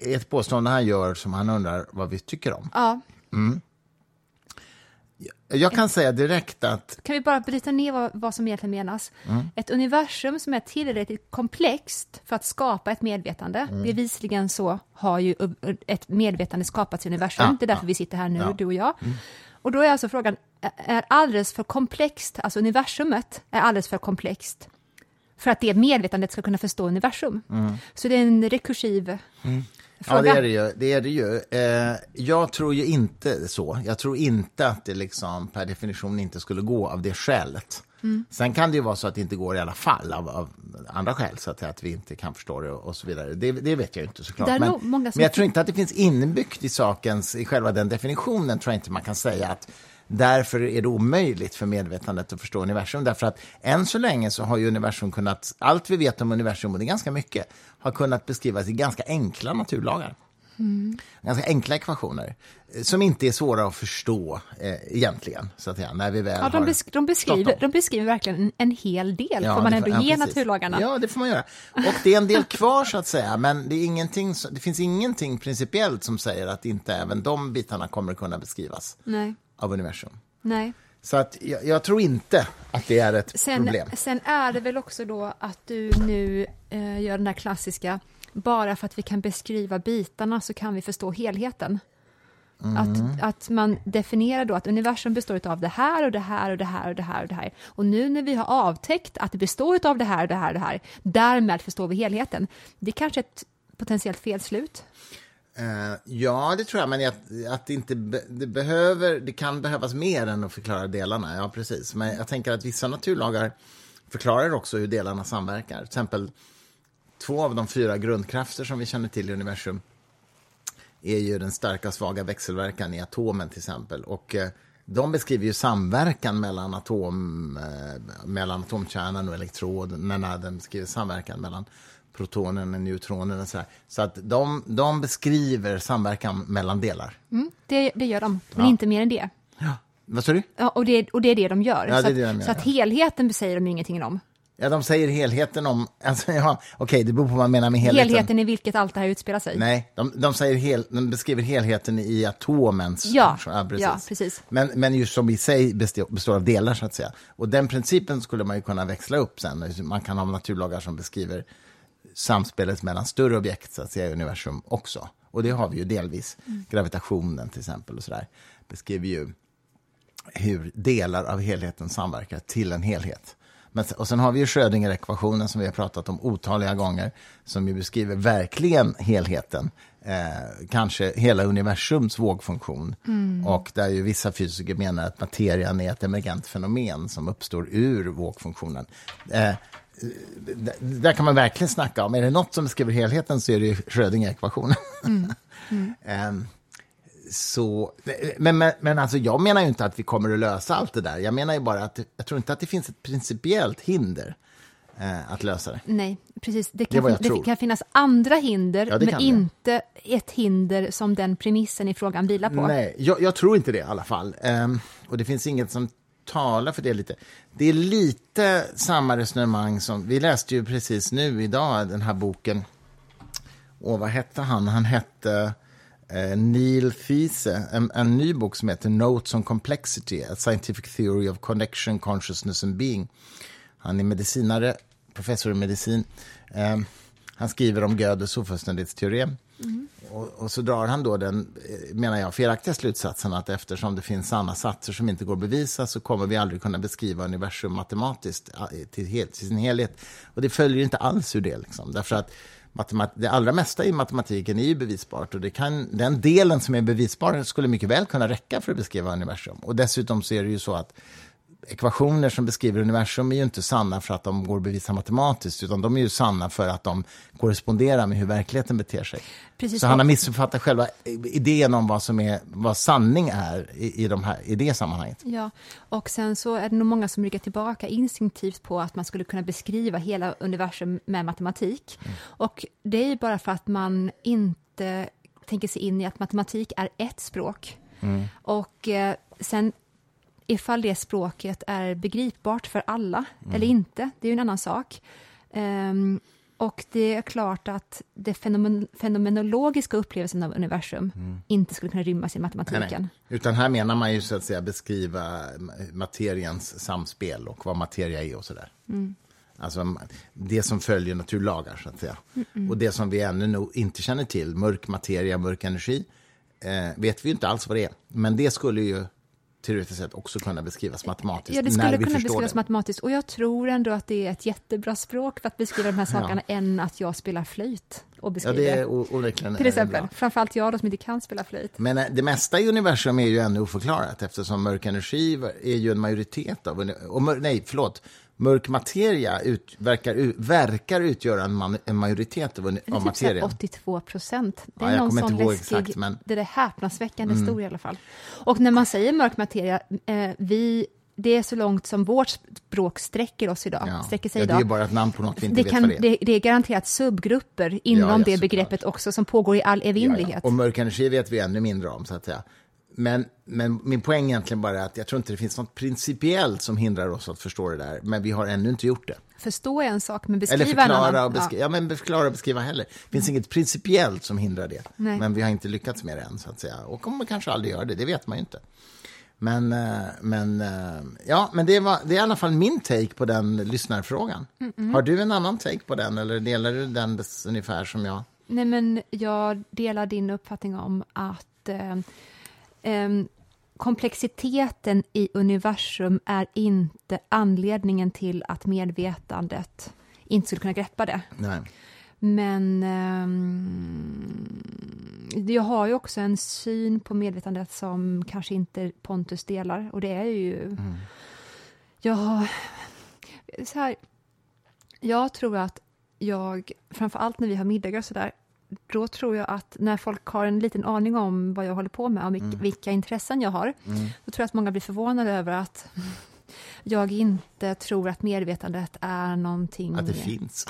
Ett påstående han gör som han undrar vad vi tycker om. Ja, Jag kan säga direkt att kan vi bara bryta ner vad, vad som egentligen menas? Ett universum som är tillräckligt komplext för att skapa ett medvetande. Bevisligen så har ju ett medvetande skapats i universum. Ja, det är därför ja. vi sitter här nu, Ja. du och jag. Och då är alltså frågan, är alldeles för komplext, alltså universumet är alldeles för komplext för att det medvetandet ska kunna förstå universum. Så det är en rekursiv Ja, fråga. det är det ju. Det är det ju. Eh, jag tror ju inte så. Jag tror inte att det liksom per definition inte skulle gå av det skälet. Mm. Sen kan det ju vara så att det inte går i alla fall av, av andra skäl, så att, att vi inte kan förstå det och, och så vidare. Det, det vet jag ju inte såklart. Men, men jag tror inte att det finns inbyggt i sakens, i själva den definitionen, tror jag inte man kan säga att Därför är det omöjligt för medvetandet att förstå universum. Därför att än så länge så har ju universum kunnat, allt vi vet om universum, och det är ganska mycket, har kunnat beskrivas i ganska enkla naturlagar. Ganska enkla ekvationer eh, som inte är svåra att förstå eh, egentligen, så att säga, när vi väl Ja, de, besk- de, beskriver, de beskriver verkligen en, en hel del, Ja, får man det ändå ja, ge precis. naturlagarna. Ja, det får man göra. Och det är en del kvar, så att säga, men det, är ingenting, det finns ingenting principiellt som säger att inte även de bitarna kommer kunna beskrivas Nej, av universum. nej. Så att jag, jag tror inte att det är ett Sen, problem. sen är det väl också då att du nu eh, gör den där klassiska, bara för att vi kan beskriva bitarna så kan vi förstå helheten. Mm. Att, att man definierar då att universum består av det här och det här och det här och det här och det här. Och nu när vi har avtäckt att det består av det här och det här och det här, därmed förstår vi helheten. Det är kanske ett potentiellt felslut. Uh, ja, det tror jag, men att, att det inte be, det behöver, det kan behövas mer än att förklara delarna. Ja, precis. Men jag tänker att vissa naturlagar förklarar också hur delarna samverkar. Till exempel två av de fyra grundkrafter som vi känner till i universum är ju den starka svaga växelverkan i atomen till exempel. Och eh, de beskriver ju samverkan mellan, atom, eh, mellan atomkärnan och elektronerna. Den beskriver samverkan mellan protonen och neutronen och så här. Så att de, de beskriver samverkan mellan delar. Mm, det, det gör de, men Ja. inte mer än det. Ja. Vad sa du? Ja, och, det och det är det de gör. Ja, det så, att, det de gör, så att helheten säger de ingenting om. Ja, de säger helheten om... [LAUGHS] Alltså, ja, Okej, det beror på vad man menar med helheten. Helheten i vilket allt det här utspelar sig. Nej, de, de, säger hel, de beskriver helheten i atomens... Ja, precis. ja, precis. Men, men just som i sig består, består av delar, så att säga. Och den principen skulle man ju kunna växla upp sen. Man kan ha naturlagar som beskriver samspelet mellan större objekt, så att säga, i universum också. Och det har vi ju delvis. Mm. Gravitationen till exempel och sådär beskriver ju hur delar av helheten samverkar till en helhet. Men, och sen har vi ju Schrödinger-ekvationen som vi har pratat om otaliga gånger, som ju beskriver verkligen helheten, eh, kanske hela universums vågfunktion. Och där ju vissa fysiker menar att materian är ett emergent fenomen som uppstår ur vågfunktionen. Eh, där kan man verkligen snacka om, är det något som beskriver helheten så är det ju Schrödinger-ekvationen. [LAUGHS] Ehm, så, men, men, men alltså jag menar ju inte att vi kommer att lösa allt det där. Jag menar ju bara att jag tror inte att det finns ett principiellt hinder eh, att lösa det. Nej, precis. Det Det kan, det tror. kan finnas andra hinder, Ja, det men det. inte ett hinder som den premissen i frågan vilar på. Nej, jag, jag tror inte det i alla fall. Ehm, och det finns inget som talar för det lite. Det är lite samma resonemang som, vi läste ju precis nu idag den här boken, och vad hette han? Han hette eh, Neil Fiese, en, en ny bok som heter Notes on Complexity, A Scientific Theory of Connection, Consciousness and Being. Han är medicinare, professor i medicin. Eh, han skriver om Gödels ofullständighetsteorem. Och, och så drar han då den, eh, menar jag, felaktiga slutsatsen att eftersom det finns sanna satser som inte går att bevisa så kommer vi aldrig kunna beskriva universum matematiskt eh, till, hel, till sin helhet. Och det följer inte alls ur det. Liksom, därför att matemat- det allra mesta i matematiken är ju bevisbart och det kan, den delen som är bevisbar skulle mycket väl kunna räcka för att beskriva universum. Och dessutom så är det ju så att ekvationer som beskriver universum är ju inte sanna för att de går att bevisa matematiskt, utan de är ju sanna för att de korresponderar med hur verkligheten beter sig. Precis. Så han har missuppfattat själva idén om vad, som är, vad sanning är i, i, de här, i det sammanhanget. Ja, och sen så är det nog många som ryggar tillbaka instinktivt på att man skulle kunna beskriva hela universum med matematik. Mm. Och det är ju bara för att man inte tänker sig in i att matematik är ett språk. Mm. Och eh, sen ifall det språket är begripbart för alla Mm. eller inte, det är ju en annan sak. Ehm, och det är klart att det fenomen fenomenologiska upplevelsen av universum inte skulle kunna rymmas i matematiken. Mm. Nej, nej. Utan här menar man ju så att säga beskriva materiens samspel och vad materia är och sådär. Alltså det som följer naturlagar, så att säga. Och det som vi ännu inte känner till, mörk materia, mörk energi, eh, vet vi ju inte alls vad det är. Men det skulle ju teoretiskt sett också kunna beskrivas matematiskt. Ja, det skulle kunna beskrivas det. matematiskt. Och jag tror ändå att det är ett jättebra språk för att beskriva de här sakerna än att jag spelar flöjt och Ja, beskriver det är det. o- onekligen Till eh, exempel. Framförallt jag då som inte kan spela flöjt. Men eh, det mesta i universum är ju ännu oförklarat eftersom mörk energi är ju en majoritet av... Och mör, nej, förlåt. Mörk materia ut, verkar, ut, verkar utgöra en, man, en majoritet av, Det av typ materien. 82 procent. Det Ja, är jag någon sån läskig, exakt, men- det är häpnadsväckande stor i alla fall. Och när man säger mörk materia, eh, vi, det är så långt som vårt språk sträcker oss idag. Ja. Sträcker sig ja, det är idag. bara ett namn på något vi inte det, vet kan, vad det är. det, det är garanterat subgrupper inom Ja, ja, det begreppet också som pågår i all Ja, evinnerlighet. ja. Och mörk energi vet vi ännu mindre om, så att säga. Men, men min poäng är egentligen bara att jag tror inte det finns något principiellt som hindrar oss att förstå det där, men vi har ännu inte gjort det. Förstå är en sak, men Eller beskriva en annan. förklara och, beskri- ja. men förklara och beskriva heller. Det finns inget principiellt som hindrar det. Nej. Men vi har inte lyckats med det än, så att säga. Och kommer kanske aldrig göra det, det vet man ju inte. Men, eh, men, eh, ja, men det, var, det är i alla fall min take på den lyssnarfrågan. Har du en annan take på den, eller delar du den ungefär som jag? Nej, men jag delar din uppfattning om att eh, em, komplexiteten i universum är inte anledningen till att medvetandet inte skulle kunna greppa det. Nej. Men ehm, jag har ju också en syn på medvetandet som kanske inte Pontus delar och det är ju... Jag har... Så här, jag tror att jag, framför allt när vi har middagar och sådär, då tror jag att när folk har en liten aning om vad jag håller på med och vilka, vilka intressen jag har, då tror jag att många blir förvånade över att jag inte tror att medvetandet är någonting... Att det finns.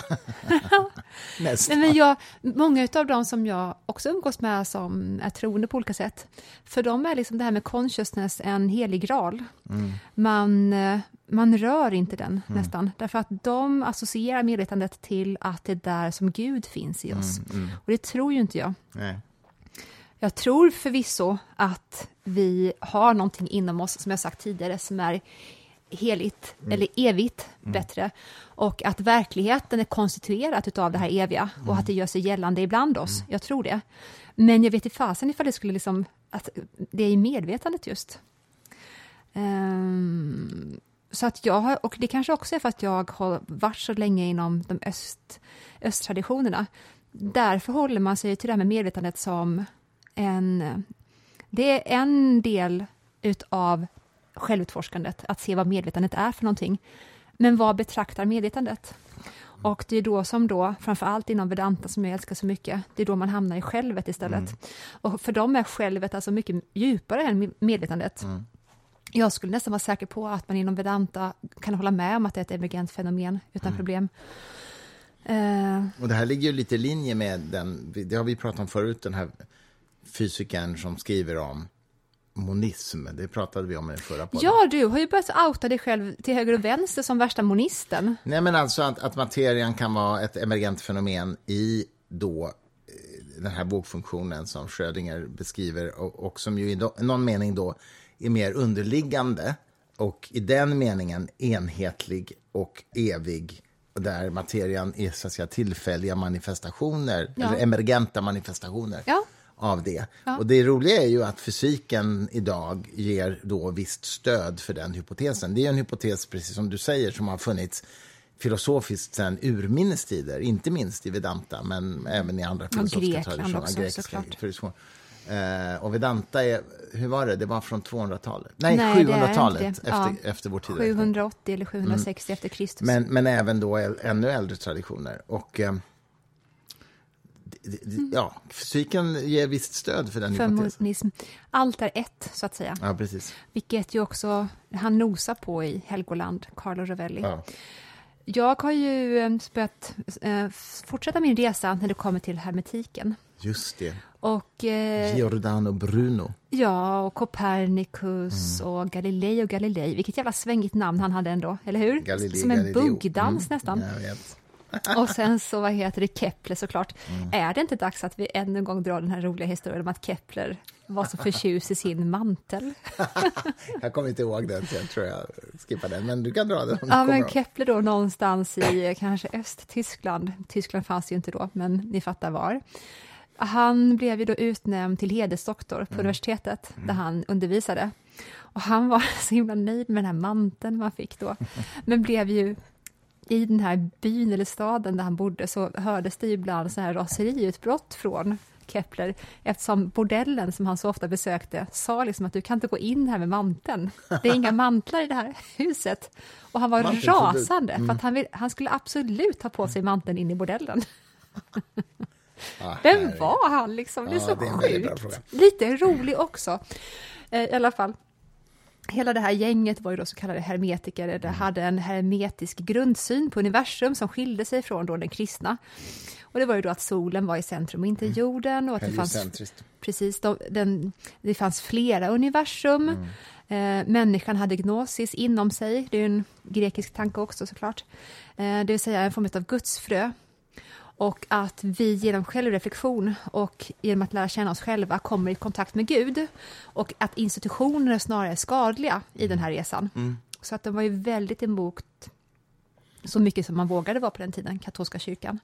[LAUGHS] Nästan. men jag, många av de som jag också umgås med som är troende på olika sätt, för dem är liksom det här med consciousness en helig graal. Man, eh, man rör inte den nästan, därför att de associerar medvetandet till att det är där som Gud finns i oss. Och det tror ju inte jag. Nej. Jag tror förvisso att vi har någonting inom oss, som jag sagt tidigare, som är heligt, eller evigt bättre. Och att verkligheten är konstituerad av det här eviga och att det gör sig gällande ibland oss. Jag tror det. Men jag vet inte fasen ifall det skulle liksom, att det är i medvetandet just. Ehm, så att jag har, och det kanske också är för att jag har varit så länge inom de öst, östtraditionerna. Därför håller man sig till det här med medvetandet som en... Det är en del utav självutforskandet, att se vad medvetandet är för någonting. Men vad betraktar medvetandet? Och det är då som då, framför allt inom Vedanta som jag älskar så mycket, det är då man hamnar i självet istället. Och för dem är självet alltså mycket djupare än medvetandet. Jag skulle nästan vara säker på att man inom Vedanta kan hålla med om att det är ett emergent fenomen utan problem. Eh, Och det här ligger ju lite i linje med den, det har vi pratat om förut, den här fysikern som skriver om monism. Det pratade vi om i förra podden. ja, du har ju börjat outa dig själv till höger och vänster som värsta monisten. Nej, men alltså att, att materian kan vara ett emergent fenomen i då eh, den här vågfunktionen som Schrödinger beskriver och, och som ju i i någon mening då är mer underliggande och i den meningen enhetlig och evig där materian är så att säga, tillfälliga manifestationer, Ja. eller emergenta manifestationer Ja. Av det. Ja. Och det roliga är ju att fysiken idag ger då visst stöd för den hypotesen. Det är en hypotes, precis som du säger, som har funnits filosofiskt sedan urminnes tider, inte minst i Vedanta, men även i andra filosofiska Grekland traditioner. också, grekiska traditioner. Eh, och Vedanta är, hur var det, det var från 200-talet? Nej, Nej, det är 700-talet, inte det. efter, Ja. efter vår tid. 780 eller 760 efter Kristus. Men, men även då äl- ännu äldre traditioner. Och, eh, ja, fysiken ger visst stöd för den för hypotesen. Allt är ett, så att säga. Ja, precis. Vilket ju också han nosar på i Helgoland, Carlo Rovelli. Ja. Jag har ju eh, börjat eh, fortsätta min resa när det kommer till hermetiken. Just det. Och, eh, Giordano Bruno. ja, och Copernicus Mm. och Galilei och Galilei. Vilket jävla svängigt namn han hade ändå, eller hur? Galilei, Som en Galileo. buggdans Mm, nästan. Jag vet. Och sen så, vad heter det, Kepler såklart. Mm. Är det inte dags att vi ännu en gång drar den här roliga historien om att Kepler var så förtjust i sin mantel? [LAUGHS] Jag kommer inte ihåg den, så jag tror jag skippar den. Men du kan dra den Ja, men. Kepler då någonstans i eh, kanske Östtyskland. Tyskland fanns ju inte då, men ni fattar var. Han blev ju då utnämnd till hedersdoktor på universitetet där han undervisade. Och han var [LAUGHS] så himla nöjd med den här manteln man fick då. [LAUGHS] Men blev ju i den här byn eller staden där han bodde så hördes det ibland så här raseriutbrott från Kepler eftersom bordellen som han så ofta besökte sa liksom att du kan inte gå in här med manteln. Det är inga mantlar i det här huset. Och han var Mantelförbud. rasande för att han, vill, han skulle absolut ha på sig manteln in i bordellen. Ah, Vem var han liksom? Det är Ja, så det är sjukt. Lite rolig också. Eh, I alla fall. Hela det här gänget var ju då så kallade hermetiker, Mm. det hade en hermetisk grundsyn på universum som skilde sig från då den kristna. Och det var ju då att solen var i centrum och inte Mm. jorden och att det fanns, precis, de, den, det fanns flera universum. Mm. Eh, människan hade gnosis inom sig, det är ju en grekisk tanke också såklart. Eh, det vill säga en form av gudsfrö. Och att vi genom självreflektion och genom att lära känna oss själva kommer i kontakt med Gud. Och att institutioner snarare är skadliga i den här resan. Så att de var ju väldigt emot så mycket som man vågade vara på den tiden, katolska kyrkan.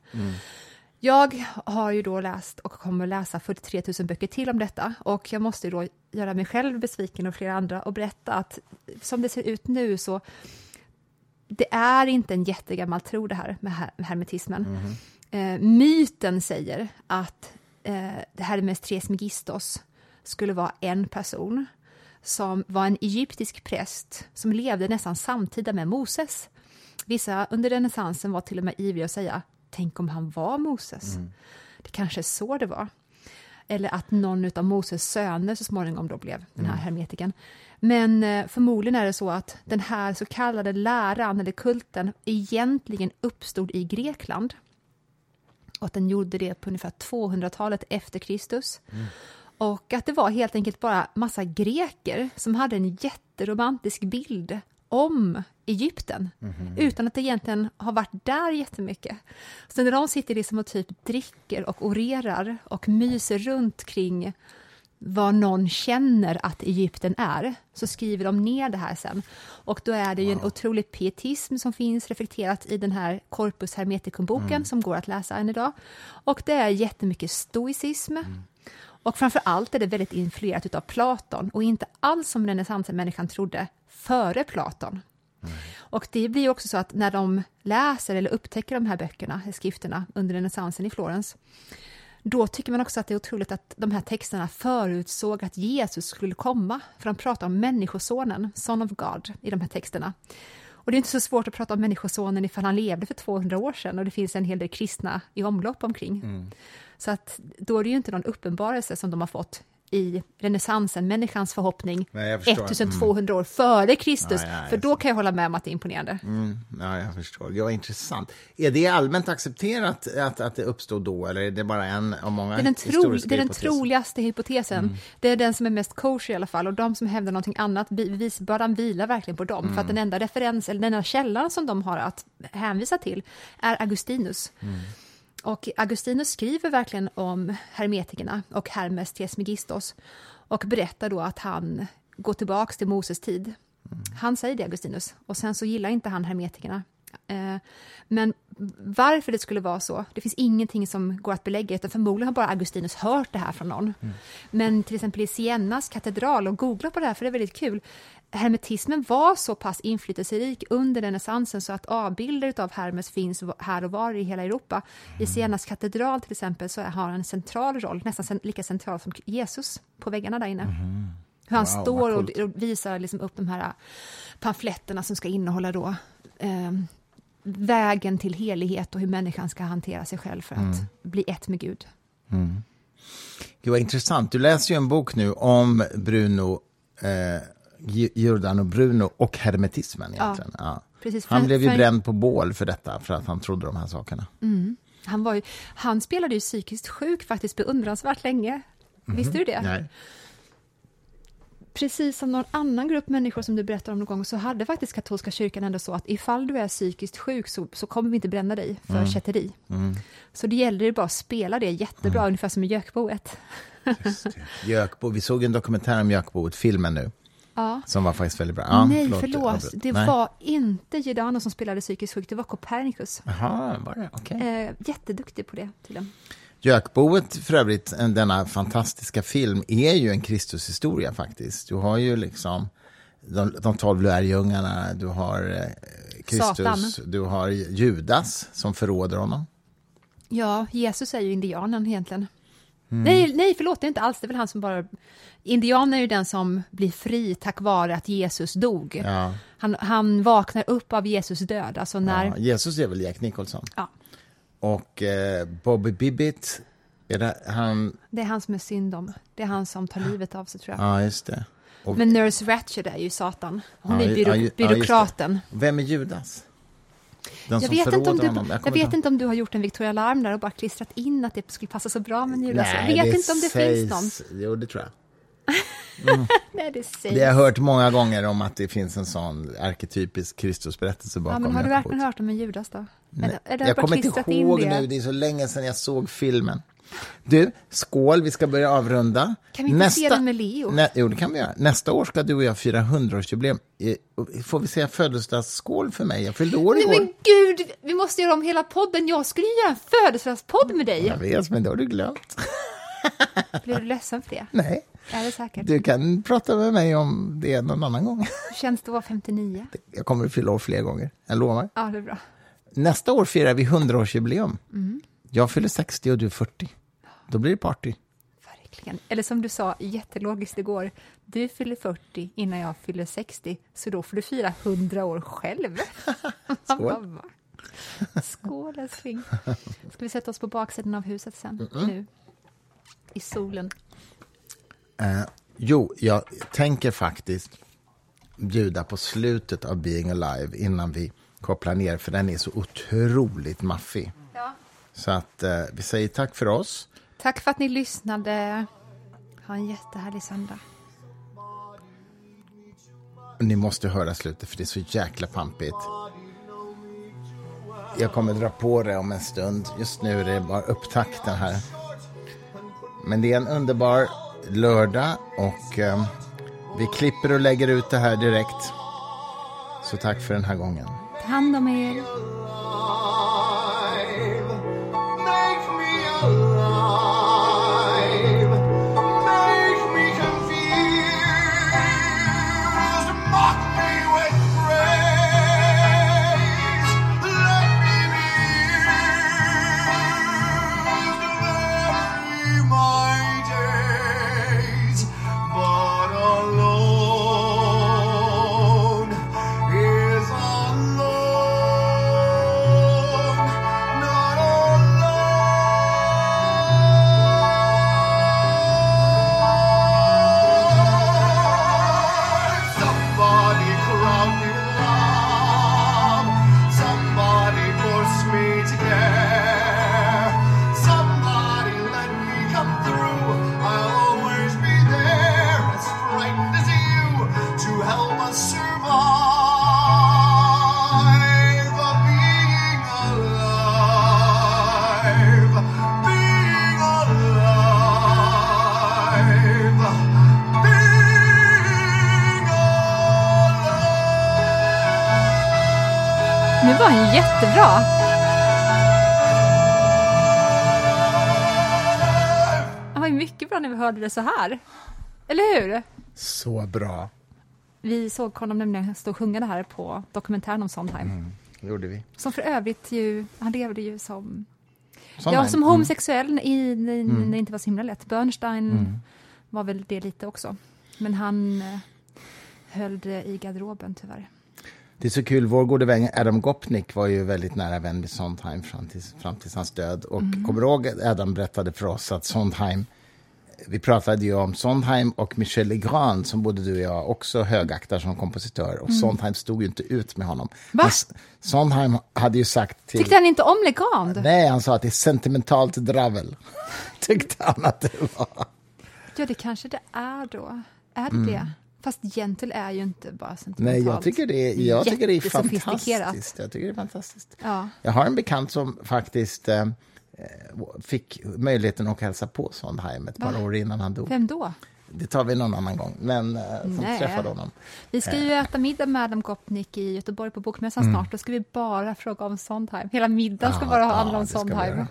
Jag har ju då läst och kommer läsa 43 000 böcker till om detta och jag måste då göra mig själv besviken och flera andra och berätta att som det ser ut nu så det är inte en jättegammal tro det här med her- hermetismen. Eh, myten säger att eh, Hermes Trismegistos skulle vara en person som var en egyptisk präst som levde nästan samtida med Moses. Vissa under renässansen var till och med ivriga att säga tänk om han var Moses. Det kanske är så det var. Eller att någon av Moses söner så småningom då blev den här hermetiken. Men eh, förmodligen är det så att den här så kallade läran eller kulten egentligen uppstod i Grekland. Och att den gjorde det på ungefär 200-talet efter Kristus. Och att det var helt enkelt bara massa greker som hade en jätteromantisk bild om Egypten utan att det egentligen har varit där jättemycket. Så när de sitter liksom och typ dricker och orerar och myser runt kring vad någon känner att Egypten är, så skriver de ner det här sen. Och då är det ju en otrolig pietism som finns reflekterat i den här Corpus Hermeticum-boken som går att läsa än idag. Och det är jättemycket stoicism. Och framför allt är det väldigt influerat av Platon och inte alls som renässansmänniskan trodde före Platon. Och det blir också så att när de läser eller upptäcker de här böckerna, skrifterna under renässansen i Florens, då tycker man också att det är otroligt att de här texterna förutsåg att Jesus skulle komma, för de pratar om Människosonen, Son of God, i de här texterna. Och det är inte så svårt att prata om Människosonen ifall han levde för 200 år sedan och det finns en hel del kristna i omlopp omkring. Så att då är det ju inte någon uppenbarelse som de har fått i renässansen, människans förhoppning, Nej, jag förstår. 1200 år före Kristus, Ja, ja, för då kan jag hålla med om att det är imponerande. Mm, ja, jag förstår. Det var intressant. Är det allmänt accepterat att, att det uppstod då, eller är det bara en av många Det är den, tro, det är den troligaste hypotesen. Det är den som är mest kosher i alla fall. Och de som hävdar någonting annat, bevisbördan vilar verkligen på dem. För att den enda referens, eller den enda källan som de har att hänvisa till är Augustinus. Och Augustinus skriver verkligen om hermetikerna och Hermes Trismegistos och berättar då att han går tillbaks till Moses tid. Han säger det, Augustinus, och sen så gillar inte han hermetikerna. Eh, Men varför det skulle vara så, det finns ingenting som går att belägga, utan förmodligen har bara Augustinus hört det här från någon. Men till exempel i Siennas katedral, och googla på det här för det är väldigt kul, hermetismen var så pass inflytelserik under renässansen så att avbilder av Hermes finns här och var i hela Europa. I Siennas katedral till exempel så har han en central roll, nästan lika central som Jesus på väggarna där inne. Hur han Wow, står och, och visar liksom upp de här pamfletterna som ska innehålla då eh, vägen till helighet och hur människan ska hantera sig själv för att Mm. bli ett med Gud. Gud, vad intressant. Du läser ju en bok nu om Bruno, eh, Gi- Giordano Bruno och hermetismen egentligen. Ja. Precis, Han blev ju bränd på bål för detta, för att han trodde de här sakerna. Han, var ju, han spelade ju psykiskt sjuk faktiskt beundransvärt länge. Visste du det? Nej. Precis som någon annan grupp människor som du berättade om någon gång så hade faktiskt katolska kyrkan ändå så att ifall du är psykiskt sjuk så, så kommer vi inte bränna dig för Mm. kätteri. Så det gäller ju bara att spela det jättebra, Mm. ungefär som i Gökboet. Jökbo. Vi såg en dokumentär om Jökboet, filmen nu, Ja. som var faktiskt väldigt bra. Ja, Nej, förlåt. avbrott. Det Nej. var inte Giordano som spelade psykiskt sjuk, det var Copernicus. Jaha, var det? Okej. Eh, jätteduktig på det, tydligen. Jökboet, för övrigt, en- denna fantastiska film, är ju en Kristushistoria faktiskt. Du har ju liksom de, de tolv lärjungarna, du har eh, Kristus, Satan. du har Judas som förråder honom. Ja, Jesus är ju indianen egentligen. Mm. Nej, nej, förlåt, det är inte alls, det är väl han som bara... Indianen är ju den som blir fri tack vare att Jesus dog. Ja. Han, han vaknar upp av Jesus död, alltså när... Ja, Jesus är väl Jack Nicholson. Ja, Och eh, Bobby Bibbit, är det han? det är han som är syndom. Det är han som tar livet av sig, tror jag. Ja, just det. Och, Men Nurse Ratched är ju Satan. Hon Ja, är byro, ja, byråkraten. vem är Judas? Den Jag vet, inte om, du, jag kommer vet inte om du har gjort en Victoria Larm där och bara klistrat in att det skulle passa så bra med Judas. Nej, jag vet inte om det sägs, finns någon. Jo, det tror jag. [LAUGHS] Nej, det sägs. Det har jag hört många gånger om att det finns en sån arketypisk Kristusberättelse bakom Ja, men har du verkligen hört om en Judas då? Har jag kommer inte ihåg det? nu, det är så länge sedan jag såg filmen. Du, skål, vi ska börja avrunda. Kan vi inte se den med Leo? Nä, jo, det kan vi göra. Nästa år ska du och jag fira 100-årsjubileum. Eh, Får vi säga födelsedagsskål för mig? Jag fyllde år Nej igår. men gud, vi måste göra om hela podden. Jag skulle göra en födelsedagspodd med dig. Jag vet, men det har du glömt. [LAUGHS] Blir du ledsen för det? Nej, Är det säkert? du kan prata med mig om det någon annan gång. Hur känns det att vara 59? Jag kommer att fylla år fler gånger, jag lovar. Ja, det är bra. Nästa år firar vi 100-årsjubileum. Mm. Jag fyller 60 och du 40. Då blir det party. Verkligen. Eller som du sa jättelogiskt igår, du fyller 40 innan jag fyller 60, så då får du fira 100 år själv. [LAUGHS] Skål. [LAUGHS] Skål älskling. Ska vi sätta oss på baksidan av huset sen, nu? I solen. Eh, jo, jag tänker faktiskt bjuda på slutet av Being Alive innan vi kopplar ner, för den är så otroligt maffig. Ja. Så att eh, vi säger tack för oss. Tack för att ni lyssnade. Ha en jättehärlig söndag. Ni måste höra slutet, för det är så jäkla pampigt. Jag kommer dra på det om en stund. Just nu är det bara upptakten här. Men det är en underbar lördag och eh, vi klipper och lägger ut det här direkt. Så tack för den här gången. Ta jättebra. Han var ju mycket bra när vi hörde det så här. Eller hur? Så bra. Vi såg honom nämligen stå och sjunga det här på dokumentären om Sondheim. Det gjorde vi. Som för övrigt ju, han levde ju som, Sån ja, som Mm. homosexuell i, när, när det inte var så himla lätt. Bernstein var väl det lite också. Men han eh, höll det i garderoben tyvärr. Det är så kul, vår gode vän Adam Gopnik var ju väldigt nära vän med Sondheim fram till, fram till hans död. Och kommer du ihåg att Adam berättade för oss att Sondheim, vi pratade ju om Sondheim och Michel Legrand som både du och jag också högaktar som kompositör. Och Sondheim stod ju inte ut med honom. Va? Sondheim hade ju sagt till... Tyckte han inte om Legand? Nej, han sa att det är sentimentalt dravel. [LAUGHS] Tyckte han att det var. Ja, det kanske det är då. Är det det? Fast gentle är ju inte bara sentimentalt. Mm. Nej, jag tycker det är, jag tycker det är fantastiskt. Jag tycker det är fantastiskt. Ja. Jag har en bekant som faktiskt eh, fick möjligheten att hälsa på Sondheim ett par Va? år innan han dog. Vem då? Det tar vi någon annan gång, men eh, som Nej. träffade honom. Vi ska ju äta middag med Adam Gopnik i Göteborg på Bokmässan snart. Då ska vi bara fråga om Sondheim. Hela middagen ska Mm. Ja, bara ja, handla om Sondheim.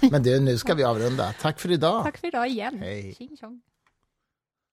[LAUGHS] Men du, nu ska vi avrunda. Tack för idag. Tack för idag igen. Hej.